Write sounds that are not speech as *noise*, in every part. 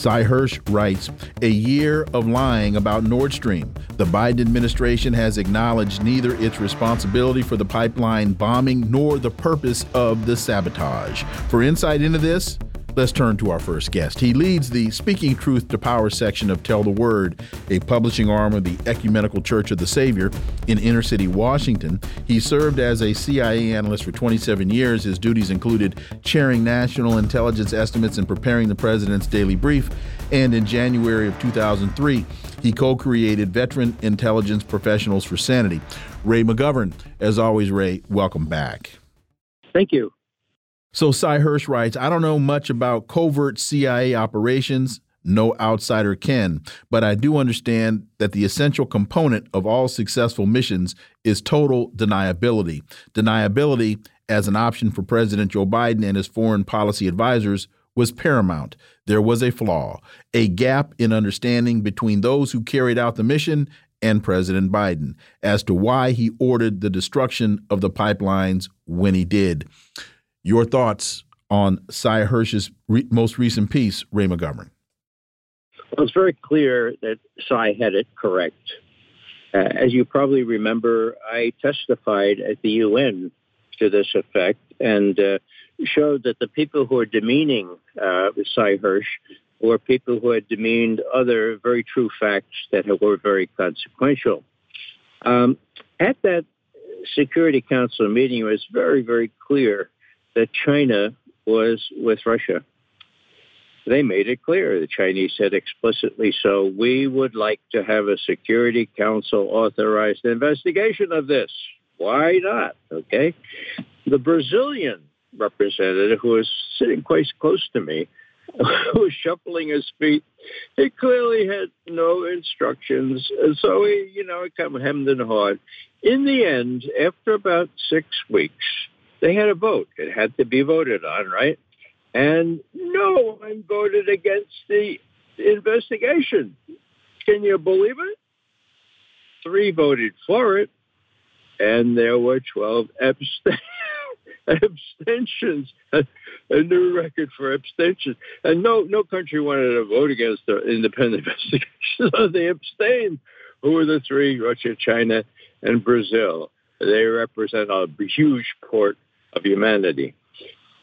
Sy Hersh writes A year of lying about Nord Stream. The Biden administration has acknowledged neither its responsibility for the pipeline bombing nor the purpose of the sabotage. For insight into this, Let's turn to our first guest. He leads the Speaking Truth to Power section of Tell the Word, a publishing arm of the Ecumenical Church of the Savior in inner city Washington. He served as a CIA analyst for 27 years. His duties included chairing national intelligence estimates and preparing the president's daily brief. And in January of 2003, he co created Veteran Intelligence Professionals for Sanity. Ray McGovern, as always, Ray, welcome back. Thank you. So Sy Hersh writes, I don't know much about covert CIA operations. No outsider can, but I do understand that the essential component of all successful missions is total deniability. Deniability as an option for President Joe Biden and his foreign policy advisors was paramount. There was a flaw, a gap in understanding between those who carried out the mission and President Biden as to why he ordered the destruction of the pipelines when he did. Your thoughts on Sy Hersh's re most recent piece, Ray McGovern? Well, it's very clear that Sy had it correct. Uh, as you probably remember, I testified at the UN to this effect and uh, showed that the people who are demeaning uh, Sy Hersh were people who had demeaned other very true facts that were very consequential. Um, at that Security Council meeting, it was very, very clear that China was with Russia. They made it clear. The Chinese said explicitly so. We would like to have a Security Council authorized investigation of this. Why not? Okay. The Brazilian representative, who was sitting quite close to me, *laughs* who was shuffling his feet, he clearly had no instructions. And so he, you know, it kind of hemmed and hawed. In the end, after about six weeks, they had a vote. It had to be voted on, right? And no one voted against the investigation. Can you believe it? Three voted for it, and there were 12 *laughs* abstentions. a new record for abstentions. And no, no country wanted to vote against the independent *laughs* investigation, so they abstained. Who were the three? Russia, China, and Brazil. They represent a huge port of humanity.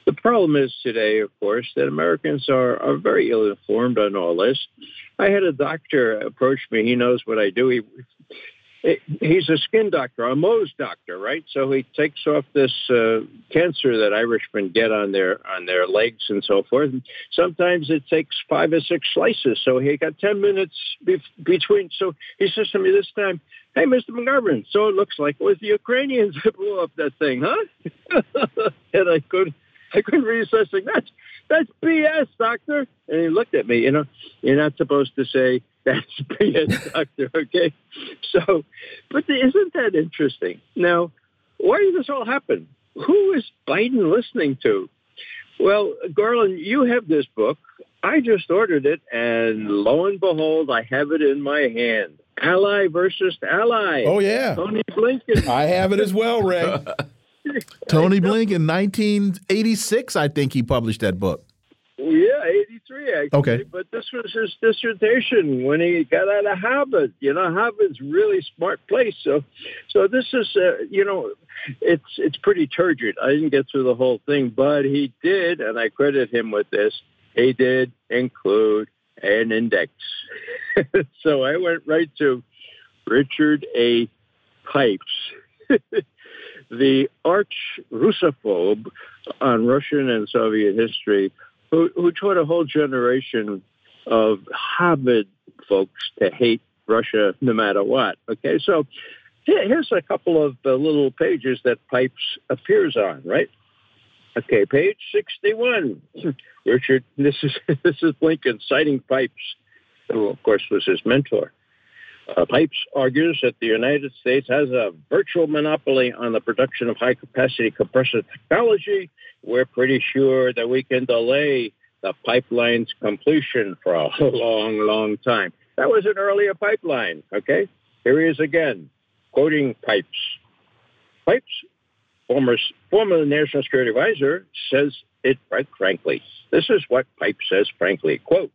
The problem is today, of course, that Americans are, are very ill informed on all this. I had a doctor approach me. He knows what I do. He, he's a skin doctor, a Mohs doctor, right? So he takes off this uh, cancer that Irishmen get on their on their legs and so forth. And sometimes it takes five or six slices. So he got ten minutes be- between. So he says to me this time, "Hey, Mr. McGovern, so it looks like it was the Ukrainians that blew up that thing, huh?" *laughs* and I couldn't. I couldn't read such thing. That's that's BS, doctor. And he looked at me. You know, you're not supposed to say that's *laughs* BS, doctor. Okay. So, but isn't that interesting? Now, why did this all happen? Who is Biden listening to? Well, Garland, you have this book. I just ordered it, and lo and behold, I have it in my hand. Ally versus ally. Oh yeah, Tony Blinken. I have it as well, Ray. *laughs* Tony Blinken, 1986, I think he published that book. Yeah, 83, actually. Okay. But this was his dissertation when he got out of Harvard. You know, Harvard's really smart place. So, so this is, uh, you know, it's it's pretty turgid. I didn't get through the whole thing, but he did, and I credit him with this. He did include an index. *laughs* so I went right to Richard A. Pipes. *laughs* the arch Russophobe on Russian and Soviet history, who, who taught a whole generation of Harvard folks to hate Russia no matter what. Okay, so here's a couple of little pages that Pipes appears on, right? Okay, page 61. *laughs* Richard, this is *laughs* this is Blinken citing Pipes, who of course was his mentor. Uh, Pipes argues that the United States has a virtual monopoly on the production of high capacity compressor technology. We're pretty sure that we can delay the pipeline's completion for a *laughs* long, long time. That was an earlier pipeline, okay? Here he is again, quoting Pipes. Pipes, former, former National Security Advisor, says it quite frankly. This is what Pipes says frankly, quote,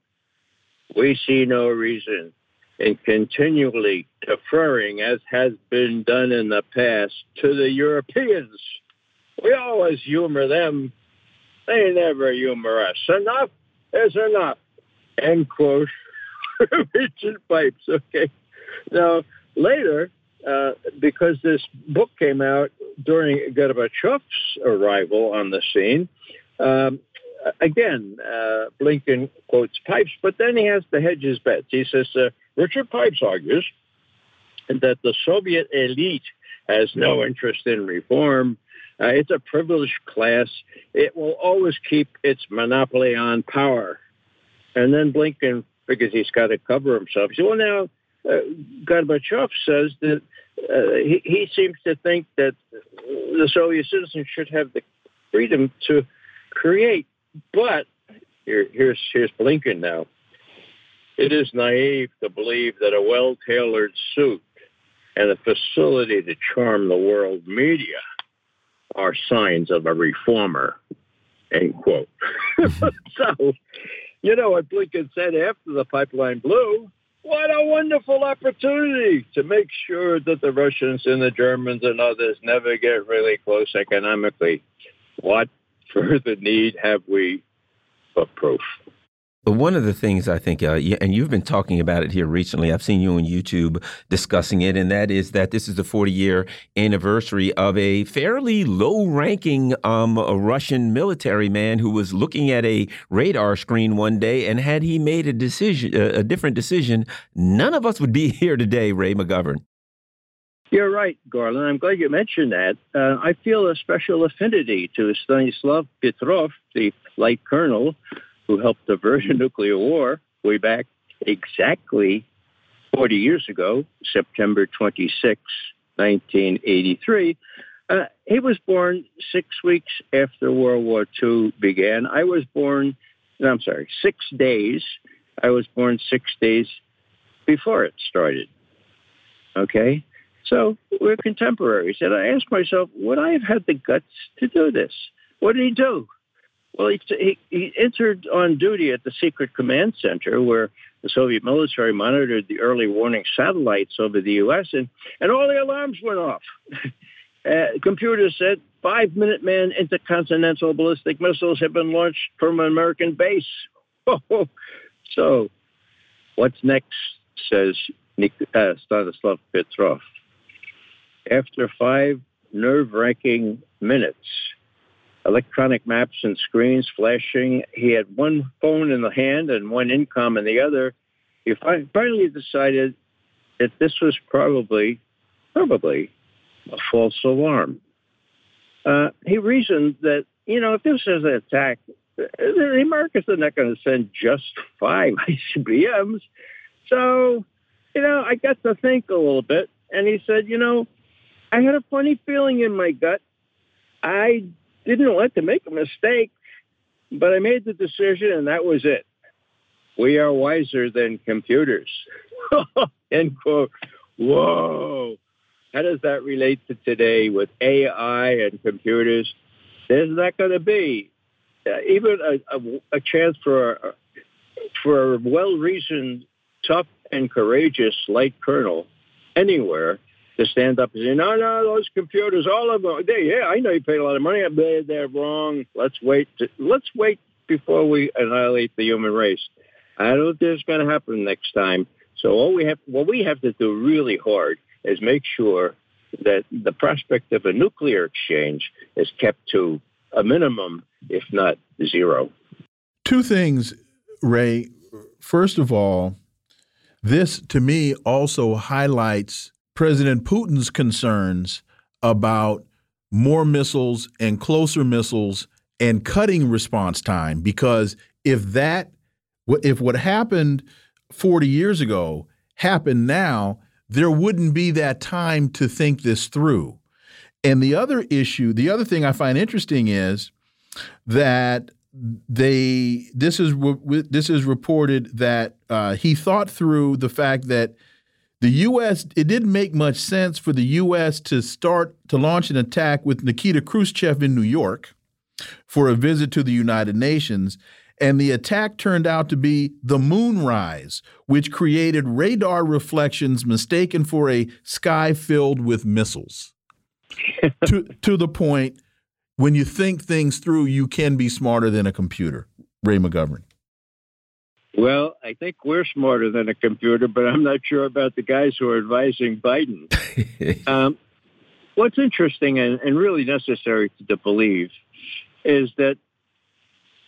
we see no reason in continually deferring, as has been done in the past, to the Europeans. We always humor them. They never humor us. Enough is enough. End quote. *laughs* Richard Pipes. Okay. Now, later, uh, because this book came out during Gorbachev's arrival on the scene, um, again, uh, Blinken quotes Pipes, but then he has to hedge his bets. He says, uh, Richard Pipes argues that the Soviet elite has no interest in reform. Uh, it's a privileged class. It will always keep its monopoly on power. And then Blinken figures he's got to cover himself. He said, well, now, uh, Gorbachev says that uh, he, he seems to think that the Soviet citizens should have the freedom to create. But here, here's here's Blinken now. It is naive to believe that a well-tailored suit and a facility to charm the world media are signs of a reformer. End quote. *laughs* so, you know what Blinken said after the pipeline blew? What a wonderful opportunity to make sure that the Russians and the Germans and others never get really close economically. What further need have we of proof? One of the things I think, uh, and you've been talking about it here recently, I've seen you on YouTube discussing it, and that is that this is the 40 year anniversary of a fairly low ranking um, Russian military man who was looking at a radar screen one day, and had he made a decision, a different decision, none of us would be *laughs* here today, Ray McGovern. You're right, Garland. I'm glad you mentioned that. Uh, I feel a special affinity to Stanislav Petrov, the light colonel who helped avert a nuclear war way back exactly 40 years ago, September 26, 1983. Uh, he was born six weeks after World War II began. I was born, I'm sorry, six days. I was born six days before it started. Okay? So we're contemporaries. And I asked myself, would I have had the guts to do this? What did he do? Well, he, he, he entered on duty at the Secret Command Center where the Soviet military monitored the early warning satellites over the U.S., and, and all the alarms went off. *laughs* uh, computers said five Minuteman intercontinental ballistic missiles have been launched from an American base. *laughs* so, what's next, says Nik- uh, Stanislav Petrov. After five nerve wracking minutes, electronic maps and screens flashing. He had one phone in the hand and one income in the other. He finally decided that this was probably, probably a false alarm. Uh, he reasoned that, you know, if this is an attack, the Americans are not going to send just five *laughs* ICBMs. So, you know, I got to think a little bit. And he said, you know, I had a funny feeling in my gut. I didn't want to make a mistake, but I made the decision and that was it. We are wiser than computers. *laughs* End quote. Whoa. How does that relate to today with AI and computers? There's not going to be uh, even a, a, a, chance for a, for a well-reasoned, tough and courageous light colonel anywhere to stand up and say, no, no, those computers, all of them, they, yeah, I know you paid a lot of money. They're, they're wrong. Let's wait. To, let's wait before we annihilate the human race. I don't think it's going to happen next time. So all we have, what we have to do really hard is make sure that the prospect of a nuclear exchange is kept to a minimum, if not zero. Two things, Ray. First of all, this to me also highlights President Putin's concerns about more missiles and closer missiles and cutting response time because if that if what happened 40 years ago happened now, there wouldn't be that time to think this through. And the other issue, the other thing I find interesting is that they this is this is reported that uh, he thought through the fact that the U.S. it didn't make much sense for the U.S. to start to launch an attack with Nikita Khrushchev in New York for a visit to the United Nations. And the attack turned out to be the moonrise, which created radar reflections mistaken for a sky filled with missiles. *laughs* to, to the point, when you think things through, you can be smarter than a computer. Ray McGovern. Well, I think we're smarter than a computer, but I'm not sure about the guys who are advising Biden. *laughs* um, what's interesting and, and really necessary to, to believe is that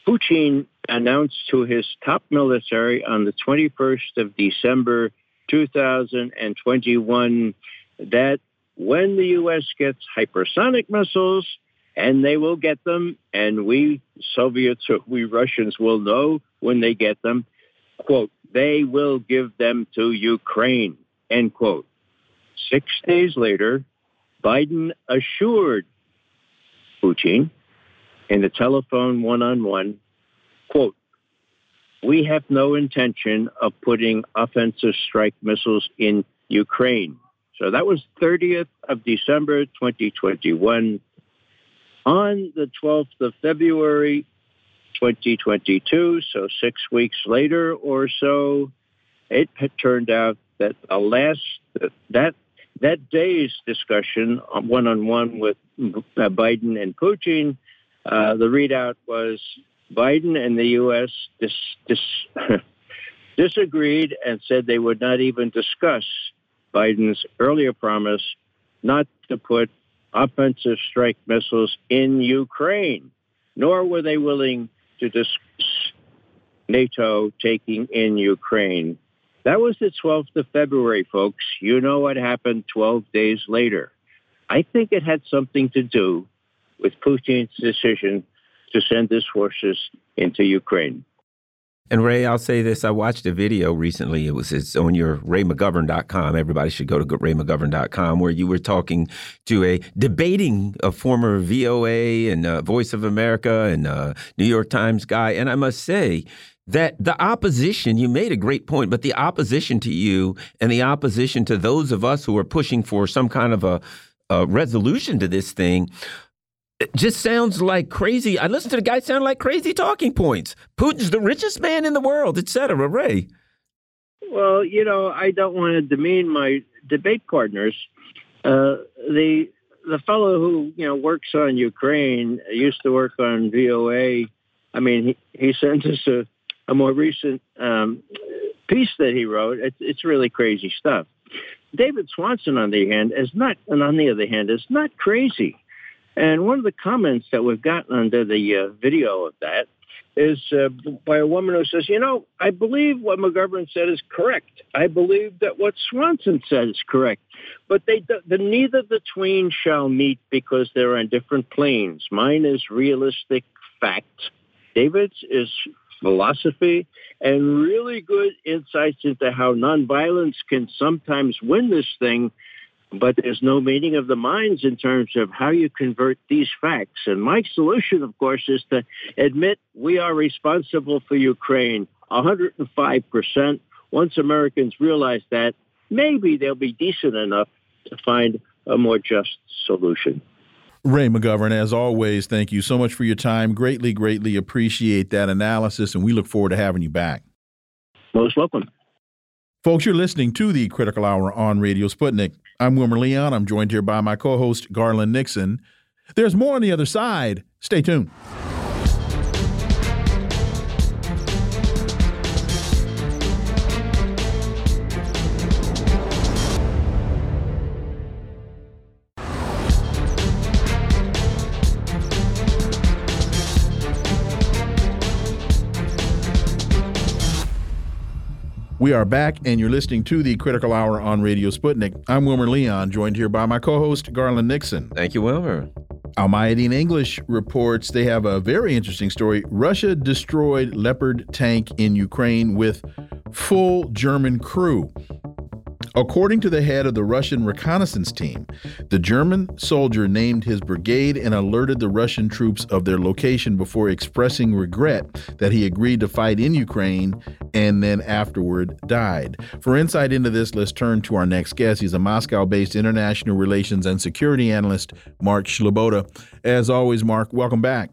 Putin announced to his top military on the 21st of December 2021 that when the U.S. gets hypersonic missiles, and they will get them, and we Soviets *laughs* we Russians will know when they get them, quote, they will give them to Ukraine, end quote. Six days later, Biden assured Putin in the telephone one on one, quote, we have no intention of putting offensive strike missiles in Ukraine. So that was 30th of December 2021. On the 12th of February 2022, so six weeks later or so, it turned out that the last that that day's discussion one on one with Biden and Putin, uh, the readout was Biden and the U.S. Dis, dis, *laughs* disagreed and said they would not even discuss Biden's earlier promise not to put offensive strike missiles in Ukraine, nor were they willing to discuss NATO taking in Ukraine. That was the 12th of February, folks. You know what happened 12 days later. I think it had something to do with Putin's decision to send his forces into Ukraine. And Ray, I'll say this. I watched a video recently. It was it's on your raymcgovern.com. Everybody should go to raymcgovern.com where you were talking to a debating a former VOA and uh, Voice of America and uh, New York Times guy. And I must say that the opposition, you made a great point, but the opposition to you and the opposition to those of us who are pushing for some kind of a, a resolution to this thing it just sounds like crazy. I listened to the guy sound like crazy talking points. Putin's the richest man in the world, etc. Ray. Well, you know, I don't want to demean my debate partners. Uh, the the fellow who you know works on Ukraine used to work on VOA. I mean, he, he sent us a, a more recent um, piece that he wrote. It's, it's really crazy stuff. David Swanson, on the hand, is not, and on the other hand, is not crazy. And one of the comments that we've gotten under the uh, video of that is uh, by a woman who says, you know, I believe what McGovern said is correct. I believe that what Swanson said is correct. But they, the, neither the twain shall meet because they're on different planes. Mine is realistic fact. David's is philosophy and really good insights into how nonviolence can sometimes win this thing but there's no meeting of the minds in terms of how you convert these facts. And my solution, of course, is to admit we are responsible for Ukraine 105%. Once Americans realize that, maybe they'll be decent enough to find a more just solution. Ray McGovern, as always, thank you so much for your time. Greatly, greatly appreciate that analysis, and we look forward to having you back. Most welcome. Folks, you're listening to the Critical Hour on Radio Sputnik. I'm Wilmer Leon. I'm joined here by my co host, Garland Nixon. There's more on the other side. Stay tuned. We are back, and you're listening to the Critical Hour on Radio Sputnik. I'm Wilmer Leon, joined here by my co host, Garland Nixon. Thank you, Wilmer. Al Mayadeen English reports they have a very interesting story. Russia destroyed Leopard tank in Ukraine with full German crew. According to the head of the Russian reconnaissance team, the German soldier named his brigade and alerted the Russian troops of their location before expressing regret that he agreed to fight in Ukraine and then afterward died. For insight into this, let's turn to our next guest. He's a Moscow based international relations and security analyst, Mark Sleboda. As always, Mark, welcome back.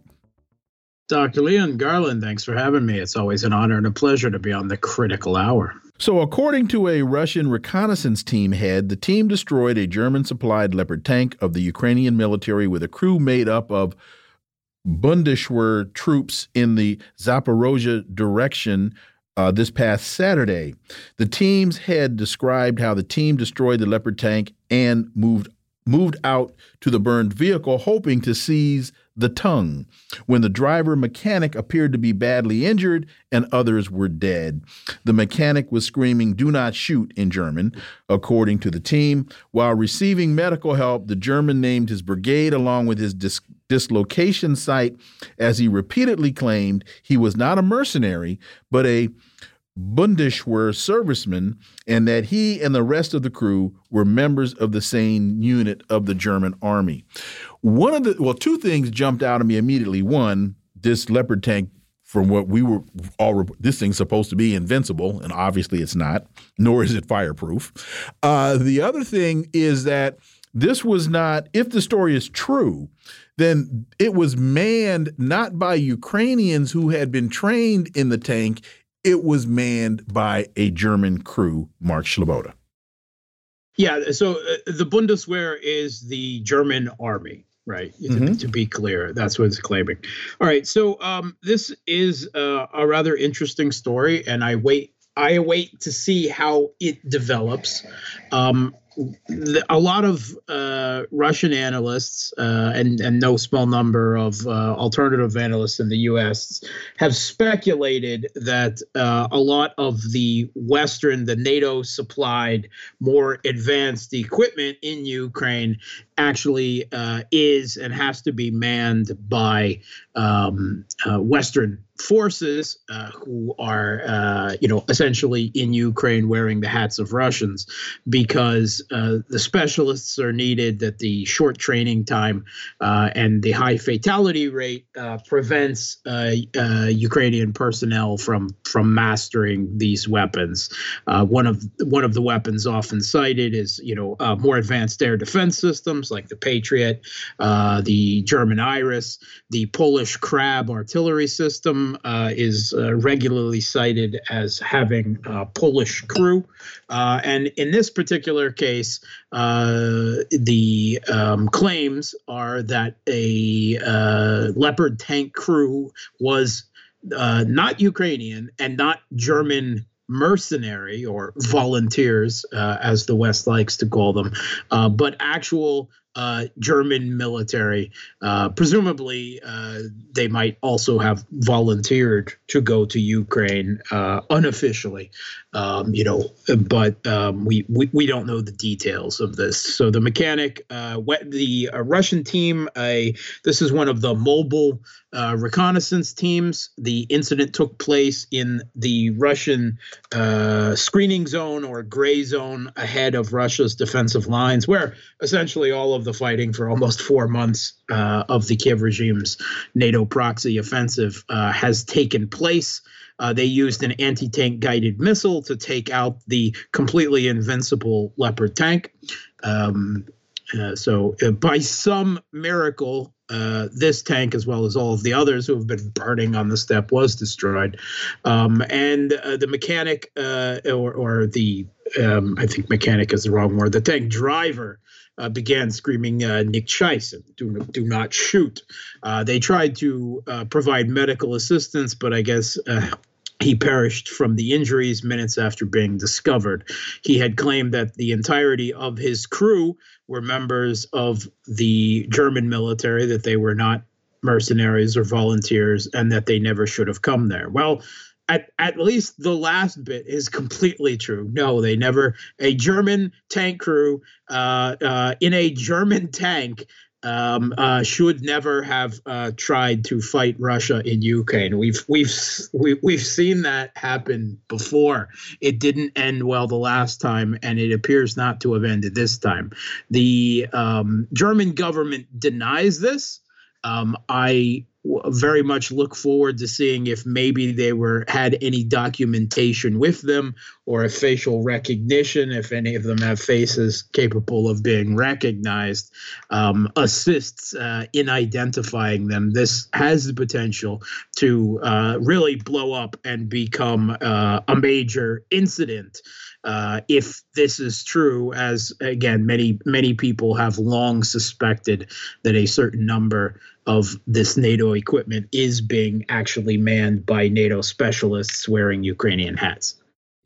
Dr. Leon Garland, thanks for having me. It's always an honor and a pleasure to be on the critical hour. So, according to a Russian reconnaissance team head, the team destroyed a German supplied Leopard tank of the Ukrainian military with a crew made up of Bundeswehr troops in the Zaporozhye direction uh, this past Saturday. The team's head described how the team destroyed the Leopard tank and moved moved out to the burned vehicle, hoping to seize the tongue when the driver mechanic appeared to be badly injured and others were dead. The mechanic was screaming, Do not shoot in German, according to the team. While receiving medical help, the German named his brigade along with his dis dislocation site as he repeatedly claimed he was not a mercenary, but a Bundeswehr servicemen and that he and the rest of the crew were members of the same unit of the German army. One of the well, two things jumped out at me immediately. One, this Leopard tank, from what we were all, this thing's supposed to be invincible, and obviously it's not, nor is it fireproof. Uh, the other thing is that this was not, if the story is true, then it was manned not by Ukrainians who had been trained in the tank it was manned by a German crew, Mark Sleboda. Yeah, so uh, the Bundeswehr is the German army, right? Mm -hmm. to, be clear, that's what it's claiming. All right, so um, this is uh, a rather interesting story, and I wait. I await to see how it develops. Um, a lot of uh, Russian analysts uh, and and no small number of uh, alternative analysts in the U.S. have speculated that uh, a lot of the Western, the NATO supplied, more advanced equipment in Ukraine actually uh, is and has to be manned by um, uh, Western forces uh, who are, uh, you know, essentially in Ukraine wearing the hats of Russians because uh, the specialists are needed, that the short training time uh, and the high fatality rate uh, prevents Ukrainian personnel from from mastering these weapons. one of one of the weapons often cited is, you know, more advanced air defense systems like the Patriot, the German Iris, the Polish Krab artillery system uh, is uh, regularly cited as having a Polish crew. Uh, and in this particular case, uh, the um, claims are that a uh, Leopard tank crew was uh, not Ukrainian and not German mercenary or volunteers, uh, as the West likes to call them, uh, but actual uh, German military. Uh, presumably, uh, they might also have volunteered to go to Ukraine uh, unofficially, um, you know, but um, we, we, we don't know the details of this. So the mechanic, uh, the uh, Russian team, this is one of the mobile reconnaissance teams. The incident took place in the Russian screening zone or gray zone ahead of Russia's defensive lines, where essentially all of of the fighting for almost four months uh, of the Kiev regime's NATO proxy offensive uh, has taken place. Uh, they used an anti tank guided missile to take out the completely invincible Leopard tank. Um, uh, so, uh, by some miracle, uh, this tank, as well as all of the others who have been burning on the steppe, was destroyed. Um, and uh, the mechanic, uh, or, or the, um, I think mechanic is the wrong word, the tank driver uh, began screaming uh, nicht schießen, do, do not shoot. Uh, they tried to uh, provide medical assistance, but I guess uh, he perished from the injuries minutes after being discovered. He had claimed that the entirety of his crew were members of the German military, that they were not mercenaries or volunteers, and that they never should have come there. Well, at, at least the last bit is completely true. No, they never. A German tank crew uh, uh, in a German tank um, uh, should never have uh, tried to fight Russia in Ukraine. We've we've we, we've seen that happen before. It didn't end well the last time, and it appears not to have ended this time. The um, German government denies this. Um, I very much look forward to seeing if maybe they were had any documentation with them or a facial recognition if any of them have faces capable of being recognized um, assists uh, in identifying them. This has the potential to uh, really blow up and become uh, a major incident uh, if this is true, as again, many many people have long suspected that a certain number of this NATO equipment is being actually manned by NATO specialists wearing Ukrainian hats.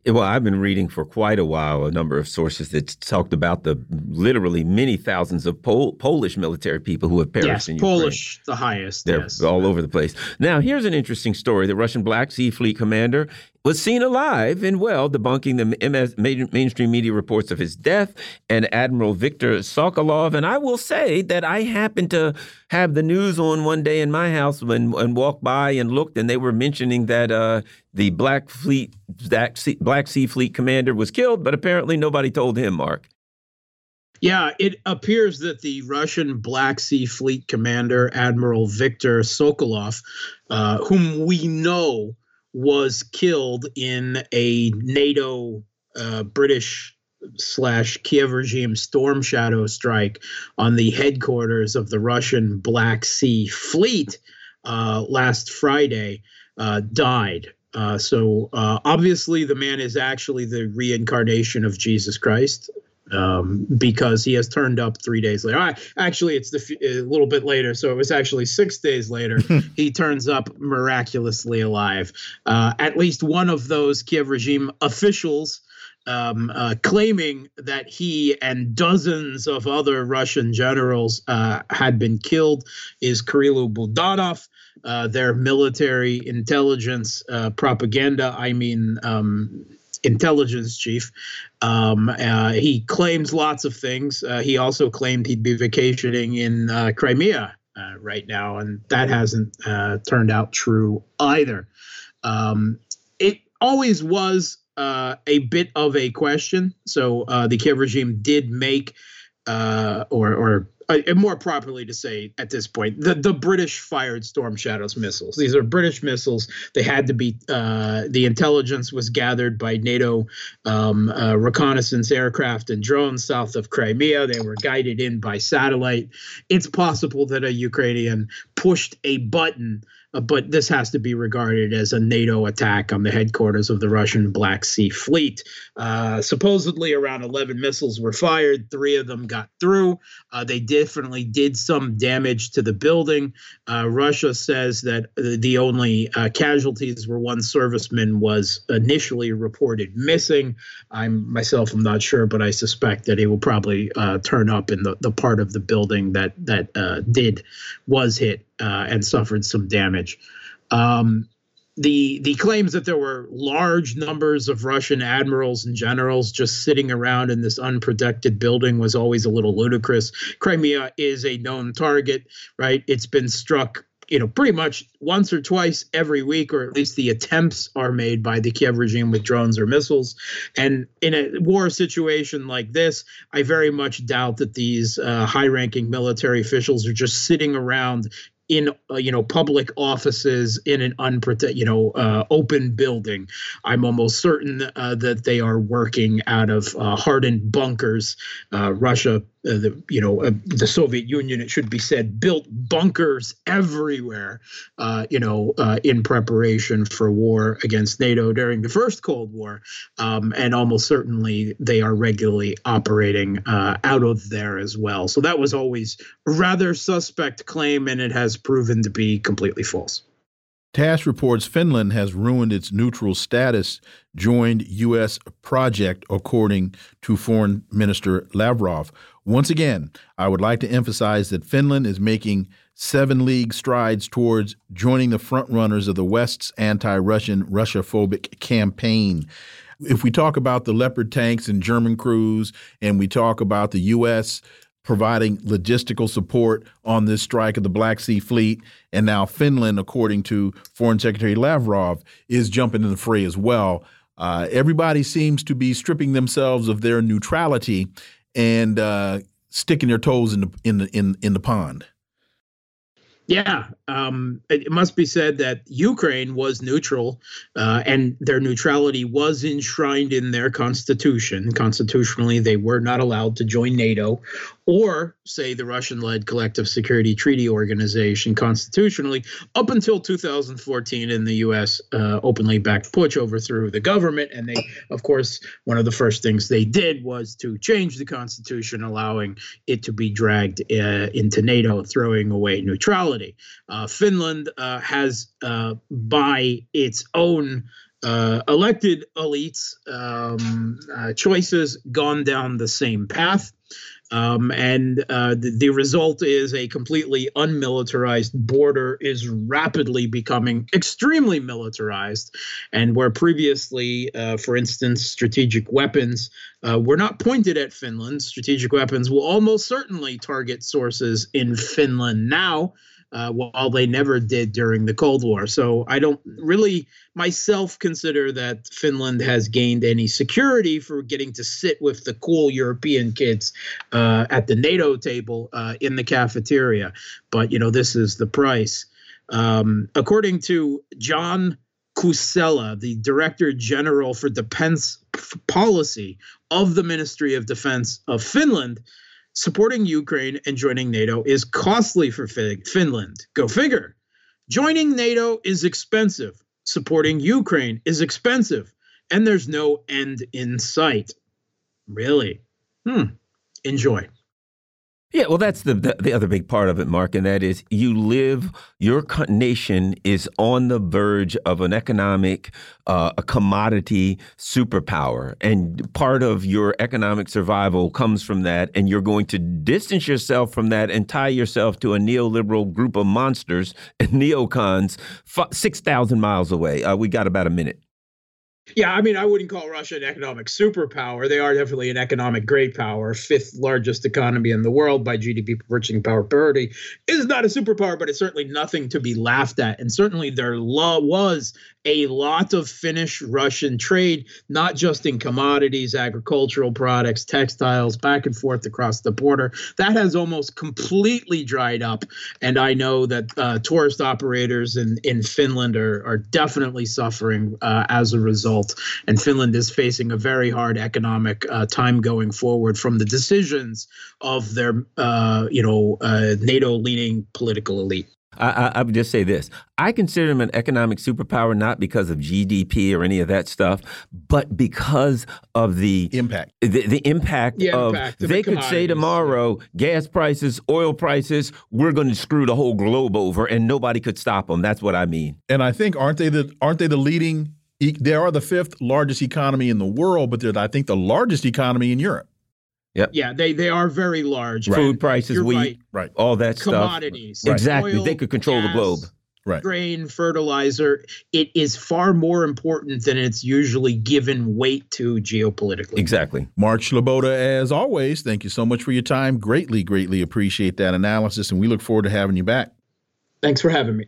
Well, I've been reading for quite a while a number of sources that talked about the literally many thousands of Pol Polish military people who have perished yes, in Ukraine. Polish, the highest. They're yes. all over the place. Now, here's an interesting story. The Russian Black Sea Fleet commander was seen alive and well, debunking the MS, mainstream media reports of his death and Admiral Viktor Sokolov. And I will say that I happened to have the news on one day in my house when and walked by and looked, and they were mentioning that uh, the Black Fleet Black sea, Black sea Fleet commander was killed, but apparently nobody told him, Mark. Yeah, it appears that the Russian Black Sea Fleet commander, Admiral Viktor Sokolov, uh, whom we know was killed in a NATO uh, British slash Kiev regime storm shadow strike on the headquarters of the Russian Black Sea Fleet uh, last Friday, uh, died. Uh, so uh, obviously, the man is actually the reincarnation of Jesus Christ um, because he has turned up three days later. Right, actually, it's the, a little bit later, so it was actually six days later. *laughs* he turns up miraculously alive. Uh, at least one of those Kiev regime officials. Um, uh, claiming that he and dozens of other Russian generals uh, had been killed is Kirill Budanov. Uh, their military intelligence uh, propaganda, I mean, um, intelligence chief. Um, uh, he claims lots of things. Uh, he also claimed he'd be vacationing in uh, Crimea uh, right now, and that hasn't uh, turned out true either. Um, it always was uh, a bit of a question. So the Kiev regime did make or or uh, more properly to say at this point, the, the British fired Storm Shadows missiles. These are British missiles. They had to be, uh, the intelligence was gathered by NATO um, uh, reconnaissance aircraft and drones south of Crimea. They were guided in by satellite. It's possible that a Ukrainian pushed a button but this has to be regarded as a NATO attack on the headquarters of the Russian Black Sea Fleet. Uh, supposedly, around 11 missiles were fired. Three of them got through. Uh, they definitely did some damage to the building. Uh, Russia says that the only uh, casualties were one serviceman was initially reported missing. I'm myself, I'm not sure, but I suspect that he will probably uh, turn up in the, the part of the building that that did was hit uh, and suffered some damage. Um, the the claims that there were large numbers of Russian admirals and generals just sitting around in this unprotected building was always a little ludicrous. Crimea is a known target, right? It's been struck you know, pretty much once or twice every week, or at least the attempts are made by the Kiev regime with drones or missiles. And in a war situation like this, I very much doubt that these uh, high ranking military officials are just sitting around in uh, you know public offices in an unprotected you know uh, open building. I'm almost certain uh, that they are working out of uh, hardened bunkers uh, russia uh, the you know uh, the Soviet Union, it should be said, built bunkers everywhere, uh, you know, uh, in preparation for war against NATO during the first Cold War, um, and almost certainly they are regularly operating uh, out of there as well. So that was always a rather suspect claim, and it has proven to be completely false. TASS reports Finland has ruined its neutral status, joined U.S. project, according to Foreign Minister Lavrov. Once again, I would like to emphasize that Finland is making seven league strides towards joining the frontrunners of the West's anti Russian, Russia phobic campaign. If we talk about the Leopard tanks and German crews, and we talk about the U.S providing logistical support on this strike of the Black Sea Fleet. And now Finland, according to Foreign Secretary Lavrov, is jumping in the fray as well. Uh, everybody seems to be stripping themselves of their neutrality and uh, sticking their toes in the in the in, in the pond. Yeah, um, it must be said that Ukraine was neutral, uh, and their neutrality was enshrined in their constitution. Constitutionally, they were not allowed to join NATO or, say, the Russian led Collective Security Treaty Organization constitutionally up until 2014, in the U.S. Uh, openly backed Putsch overthrew the government. And they, of course, one of the first things they did was to change the constitution, allowing it to be dragged uh, into NATO, throwing away neutrality. Uh, Finland uh, has, uh, by its own uh, elected elites' um, uh, choices, gone down the same path. Um, and uh, the, the, result is a completely unmilitarized border is rapidly becoming extremely militarized. And where previously, uh, for instance, strategic weapons uh, were not pointed at Finland, strategic weapons will almost certainly target sources in Finland now uh, while they never did during the Cold War. So I don't really myself consider that Finland has gained any security for getting to sit with the cool European kids uh, at the NATO table uh, in the cafeteria. But you know, this is the price. Um, according to Janne Kuusela, the Director General for Defense Policy of the Ministry of Defense of Finland, supporting Ukraine and joining NATO is costly for Finland. Go figure. Joining NATO is expensive. Supporting Ukraine is expensive. And there's no end in sight. Really? Hmm. Enjoy. Yeah, well, that's the, the, the other big part of it, Mark, and that is you live. Your nation is on the verge of an economic, uh, a commodity superpower, and part of your economic survival comes from that. And you're going to distance yourself from that and tie yourself to a neoliberal group of monsters and neocons six thousand miles away. Uh, we got about a minute. Yeah, I mean, I wouldn't call Russia an economic superpower. They are definitely an economic great power, fifth largest economy in the world by GDP purchasing power parity. Is not a superpower, but it's certainly nothing to be laughed at. And certainly there was a lot of Finnish Russian trade, not just in commodities, agricultural products, textiles, back and forth across the border. That has almost completely dried up. And I know that uh, tourist operators in, in Finland are, are definitely suffering uh, as a result result. And Finland is facing a very hard economic uh, time going forward from the decisions of their, uh, you know, uh, NATO-leaning political elite. I, I, would just say this. I consider them an economic superpower not because of GDP or any of that stuff, but because of the impact. The, the impact the of impact of they could say tomorrow, gas prices, oil prices, we're going to screw the whole globe over, and nobody could stop them. That's what I mean. And I think aren't they the aren't they the leading they are the fifth largest economy in the world, but they're I think the largest economy in Europe. Yep. Yeah, they they are very large. Right. Food prices, You're wheat, right. right, all that Commodities, stuff. Exactly, Oil, they could control gas, the globe. Right. Grain, fertilizer. It is far more important than it's usually given weight to geopolitically. Exactly. Mark Sleboda, as always, thank you so much for your time. Greatly, greatly appreciate that analysis, and we look forward to having you back. Thanks for having me.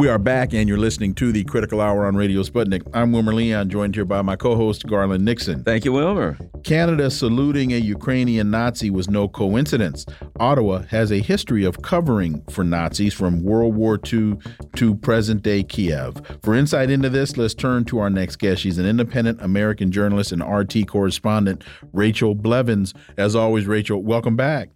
We are back, and you're listening to the Critical Hour on Radio Sputnik. I'm Wilmer Leon, joined here by my co host, Garland Nixon. Thank you, Wilmer. Canada saluting a Ukrainian Nazi was no coincidence. Ottawa has a history of covering for Nazis from World War II to present day Kiev. For insight into this, let's turn to our next guest. She's an independent American journalist and RT correspondent, Rachel Blevins. As always, Rachel, welcome back.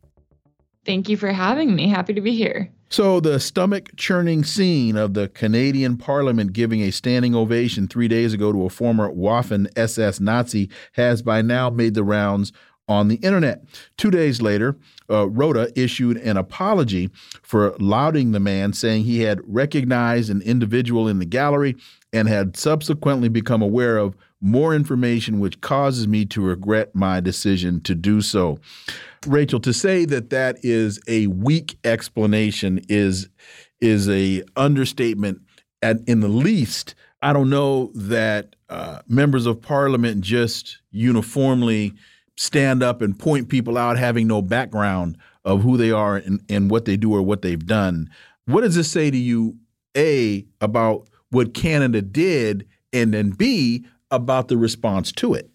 Thank you for having me. Happy to be here. So, the stomach churning scene of the Canadian Parliament giving a standing ovation three days ago to a former Waffen SS Nazi has by now made the rounds on the internet. Two days later, uh, Rota issued an apology for lauding the man, saying he had recognized an individual in the gallery and had subsequently become aware of more information which causes me to regret my decision to do so. Rachel, to say that that is a weak explanation is is a understatement at in the least. I don't know that uh, members of parliament just uniformly stand up and point people out having no background of who they are and, and what they do or what they've done. What does this say to you, A, about what Canada did, and then B, about the response to it?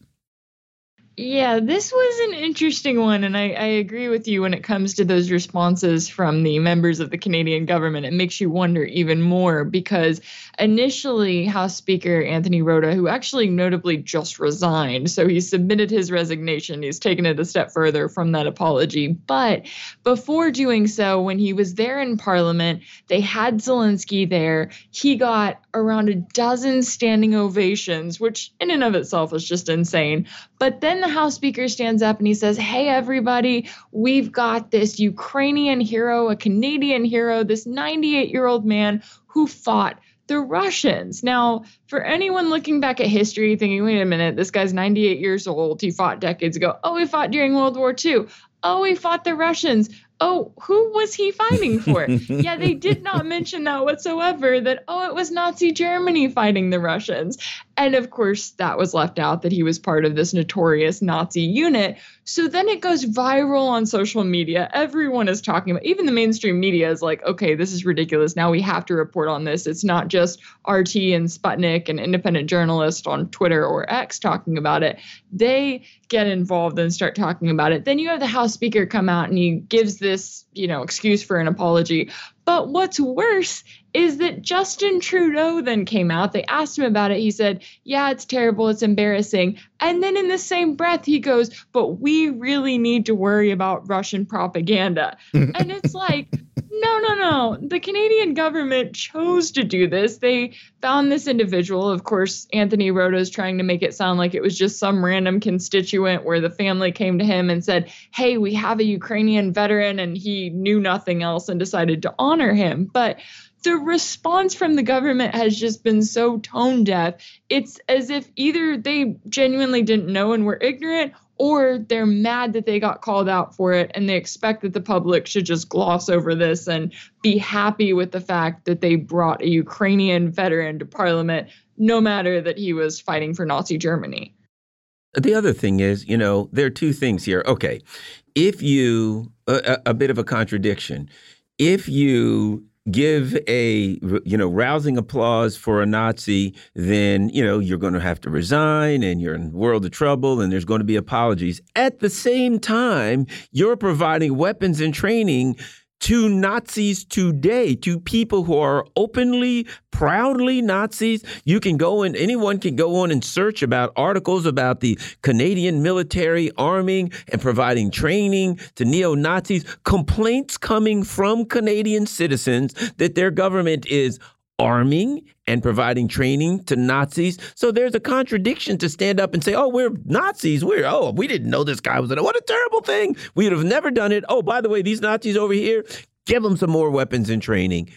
Yeah, this was an interesting one, and I, I, agree with you when it comes to those responses from the members of the Canadian government. It makes you wonder even more because initially, House Speaker Anthony Rota, who actually notably just resigned, so he submitted his resignation, he's taken it a step further from that apology. But before doing so, when he was there in Parliament, they had Zelensky there. He got around a dozen standing ovations, which in and of itself is just insane. But then the House Speaker stands up and he says, Hey, everybody, we've got this Ukrainian hero, a Canadian hero, this 98 year old man who fought the Russians. Now, for anyone looking back at history thinking, wait a minute, this guy's 98 years old, he fought decades ago. Oh, he fought during World War II. Oh, he fought the Russians oh, who was he fighting for? *laughs* yeah, they did not mention that whatsoever that, oh, it was Nazi Germany fighting the Russians. And of course, that was left out that he was part of this notorious Nazi unit. So then it goes viral on social media. Everyone is talking about, even the mainstream media is like, okay, this is ridiculous. Now we have to report on this. It's not just RT and Sputnik and independent journalists on Twitter or X talking about it. They get involved and start talking about it. Then you have the House Speaker come out and he gives this, you know, excuse for an apology. But what's worse is that Justin Trudeau then came out. They asked him about it. He said, Yeah, it's terrible. It's embarrassing. And then in the same breath, he goes, But we really need to worry about Russian propaganda. *laughs* and it's like, no, no, no. The Canadian government chose to do this. They found this individual. Of course, Anthony Rota is trying to make it sound like it was just some random constituent where the family came to him and said, Hey, we have a Ukrainian veteran, and he knew nothing else and decided to honor him. But the response from the government has just been so tone deaf. It's as if either they genuinely didn't know and were ignorant, or they're mad that they got called out for it and they expect that the public should just gloss over this and be happy with the fact that they brought a Ukrainian veteran to parliament, no matter that he was fighting for Nazi Germany. The other thing is, you know, there are two things here. Okay, if you, a, a bit of a contradiction, if you give a you know rousing applause for a Nazi, then you know you're going to have to resign and you're in world of trouble and there's going to be apologies. At the same time, you're providing weapons and training to Nazis today, to people who are openly, proudly Nazis. You can go and anyone can go on and search about articles about the Canadian military arming and providing training to neo Nazis. Complaints coming from Canadian citizens that their government is arming and providing training to Nazis. So there's a contradiction to stand up and say, "Oh, we're Nazis. We're oh, we didn't know this guy was it. What a terrible thing. We would have never done it. Oh, by the way, these Nazis over here, give them some more weapons and training."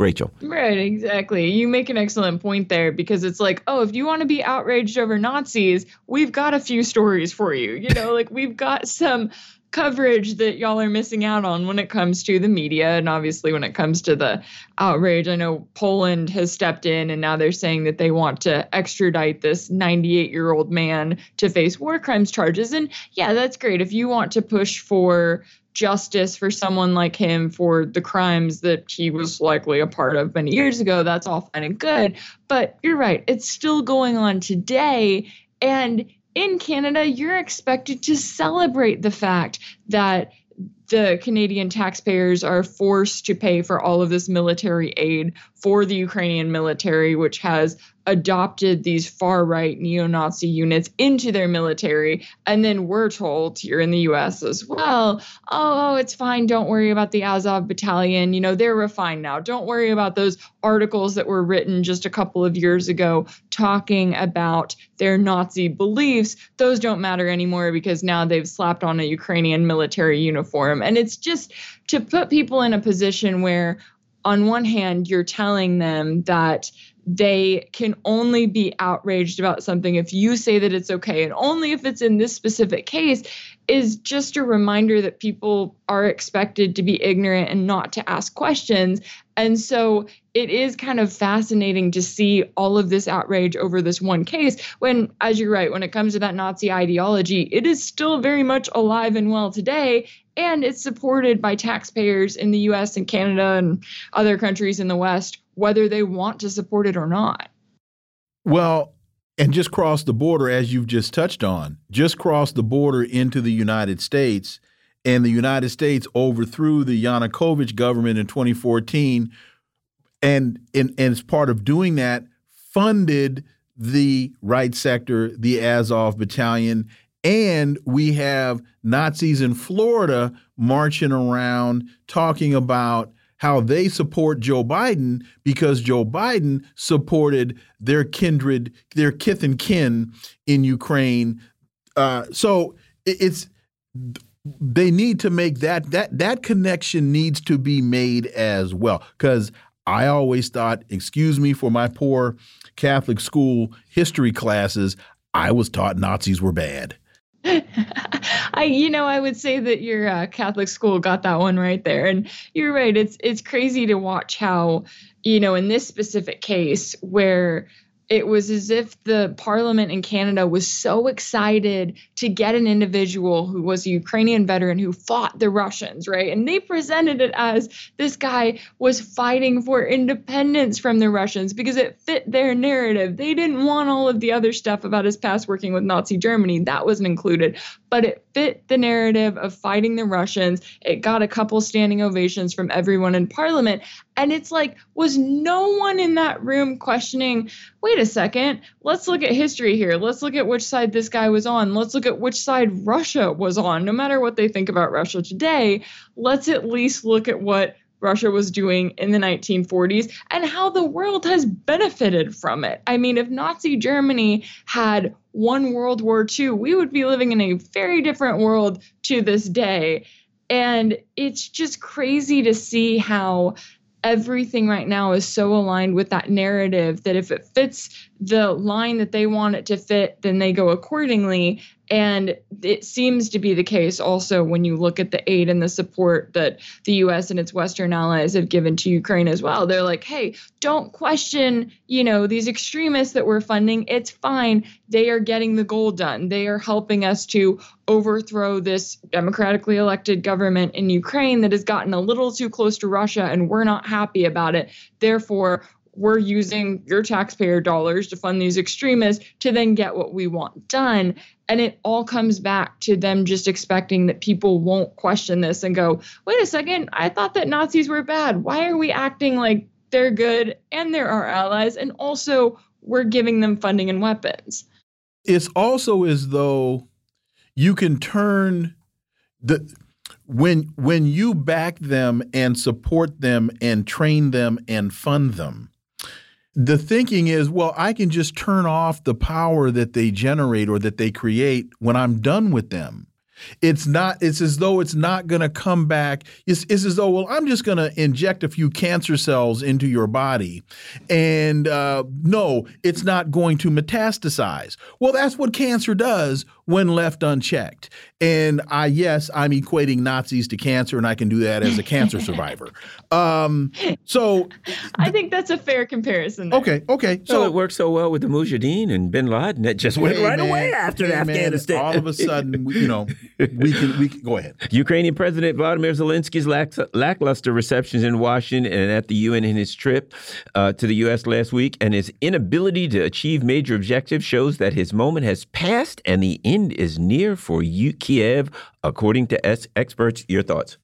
Rachel. Right, exactly. You make an excellent point there because it's like, oh, if you want to be outraged over Nazis, we've got a few stories for you. You know, like we've got some coverage that y'all are missing out on when it comes to the media and obviously when it comes to the outrage. I know Poland has stepped in and now they're saying that they want to extradite this 98 year old man to face war crimes charges. And yeah, that's great. If you want to push for justice for someone like him for the crimes that he was likely a part of many years ago, that's all fine and good. But you're right, it's still going on today. And in Canada, you're expected to celebrate the fact that the Canadian taxpayers are forced to pay for all of this military aid for the Ukrainian military, which has adopted these far right neo Nazi units into their military. And then we're told here in the US as well, oh, oh, it's fine. Don't worry about the Azov battalion. You know, they're refined now. Don't worry about those articles that were written just a couple of years ago talking about their Nazi beliefs. Those don't matter anymore because now they've slapped on a Ukrainian military uniform. And it's just to put people in a position where, on one hand, you're telling them that they can only be outraged about something if you say that it's okay and only if it's in this specific case is just a reminder that people are expected to be ignorant and not to ask questions. And so it is kind of fascinating to see all of this outrage over this one case when, as you're right, when it comes to that Nazi ideology, it is still very much alive and well today. And it's supported by taxpayers in the US and Canada and other countries in the West whether they want to support it or not. Well, and just cross the border, as you've just touched on, just cross the border into the United States, and the United States overthrew the Yanukovych government in 2014, and, and, and as part of doing that, funded the right sector, the Azov battalion, and we have Nazis in Florida marching around talking about how they support Joe Biden because Joe Biden supported their kindred, their kith and kin in Ukraine. Uh, so it's they need to make that that that connection needs to be made as well because I always thought, excuse me for my poor Catholic school history classes, I was taught Nazis were bad. I, you know, I would say that your uh, Catholic school got that one right there, and you're right. It's it's crazy to watch how, you know, in this specific case where it was as if the parliament in Canada was so excited to get an individual who was a Ukrainian veteran who fought the Russians, right? And they presented it as this guy was fighting for independence from the Russians because it fit their narrative. They didn't want all of the other stuff about his past working with Nazi Germany, that wasn't included, but it fit the narrative of fighting the Russians. It got a couple standing ovations from everyone in parliament. And it's like, was no one in that room questioning, wait a second, let's look at history here. Let's look at which side this guy was on. Let's look at which side Russia was on. No matter what they think about Russia today, let's at least look at what Russia was doing in the 1940s and how the world has benefited from it. I mean, if Nazi Germany had won World War II, we would be living in a very different world to this day. And it's just crazy to see how everything right now is so aligned with that narrative that if it fits the line that they want it to fit, then they go accordingly. And it seems to be the case also when you look at the aid and the support that the US and its Western allies have given to Ukraine as well. They're like, hey, don't question, you know, these extremists that we're funding. It's fine. They are getting the goal done. They are helping us to overthrow this democratically elected government in Ukraine that has gotten a little too close to Russia, and we're not happy about it. Therefore, we're using your taxpayer dollars to fund these extremists to then get what we want done. And it all comes back to them just expecting that people won't question this and go, wait a second, I thought that Nazis were bad. Why are we acting like they're good and they're our allies? And also, we're giving them funding and weapons. It's also as though you can turn the when when you back them and support them and train them and fund them the thinking is, well, I can just turn off the power that they generate or that they create when I'm done with them. It's not, it's as though it's not going to come back. It's, it's, as though, well, I'm just going to inject a few cancer cells into your body. And uh, no, it's not going to metastasize. Well, that's what cancer does when left unchecked. And I, yes, I'm equating Nazis to cancer, and I can do that as a cancer *laughs* survivor. Um, so I think that's a fair comparison. There. Okay, okay. So well, it worked so well with the Mujahideen and Bin Laden. It just went hey, right man, away after hey, Afghanistan. Man, all of a sudden, you know, we can we can, go ahead. Ukrainian President Vladimir Zelensky's lack, lackluster receptions in Washington and at the UN in his trip uh, to the U.S. last week, and his inability to achieve major objectives shows that his moment has passed and the end is near for Kiev, according to experts. Your thoughts?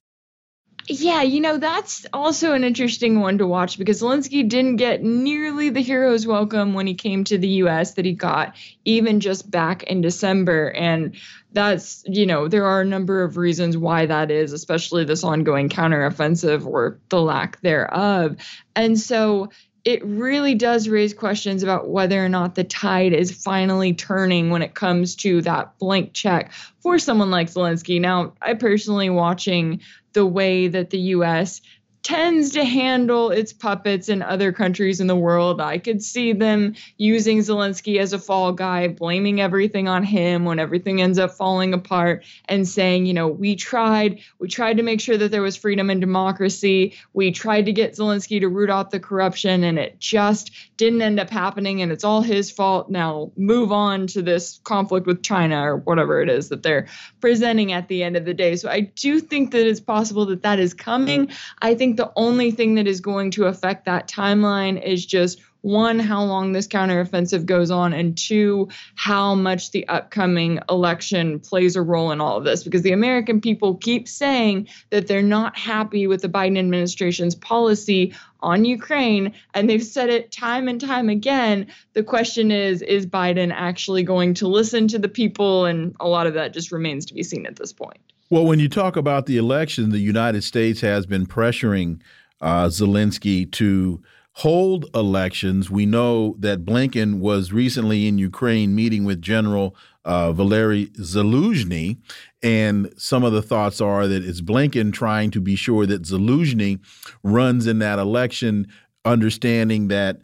Yeah, you know, that's also an interesting one to watch because Zelensky didn't get nearly the hero's welcome when he came to the US that he got even just back in December. And that's, you know, there are a number of reasons why that is, especially this ongoing counteroffensive or the lack thereof. And so it really does raise questions about whether or not the tide is finally turning when it comes to that blank check for someone like Zelensky. Now, I personally watching the way that the US tends to handle its puppets in other countries in the world. I could see them using Zelensky as a fall guy, blaming everything on him when everything ends up falling apart and saying, you know, we tried, we tried to make sure that there was freedom and democracy. We tried to get Zelensky to root out the corruption and it just didn't end up happening and it's all his fault. Now move on to this conflict with China or whatever it is that they're presenting at the end of the day. So I do think that it's possible that that is coming. I think the only thing that is going to affect that timeline is just one, how long this counteroffensive goes on, and two, how much the upcoming election plays a role in all of this. Because the American people keep saying that they're not happy with the Biden administration's policy on Ukraine, and they've said it time and time again. The question is is Biden actually going to listen to the people? And a lot of that just remains to be seen at this point. Well, when you talk about the election, the United States has been pressuring uh, Zelensky to hold elections. We know that Blinken was recently in Ukraine meeting with General uh, Valery Zaluzhny, and some of the thoughts are that it's Blinken trying to be sure that Zaluzhny runs in that election, understanding that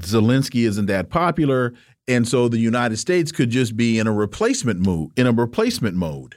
Zelensky isn't that popular, and so the United States could just be in a replacement mode. In a replacement mode.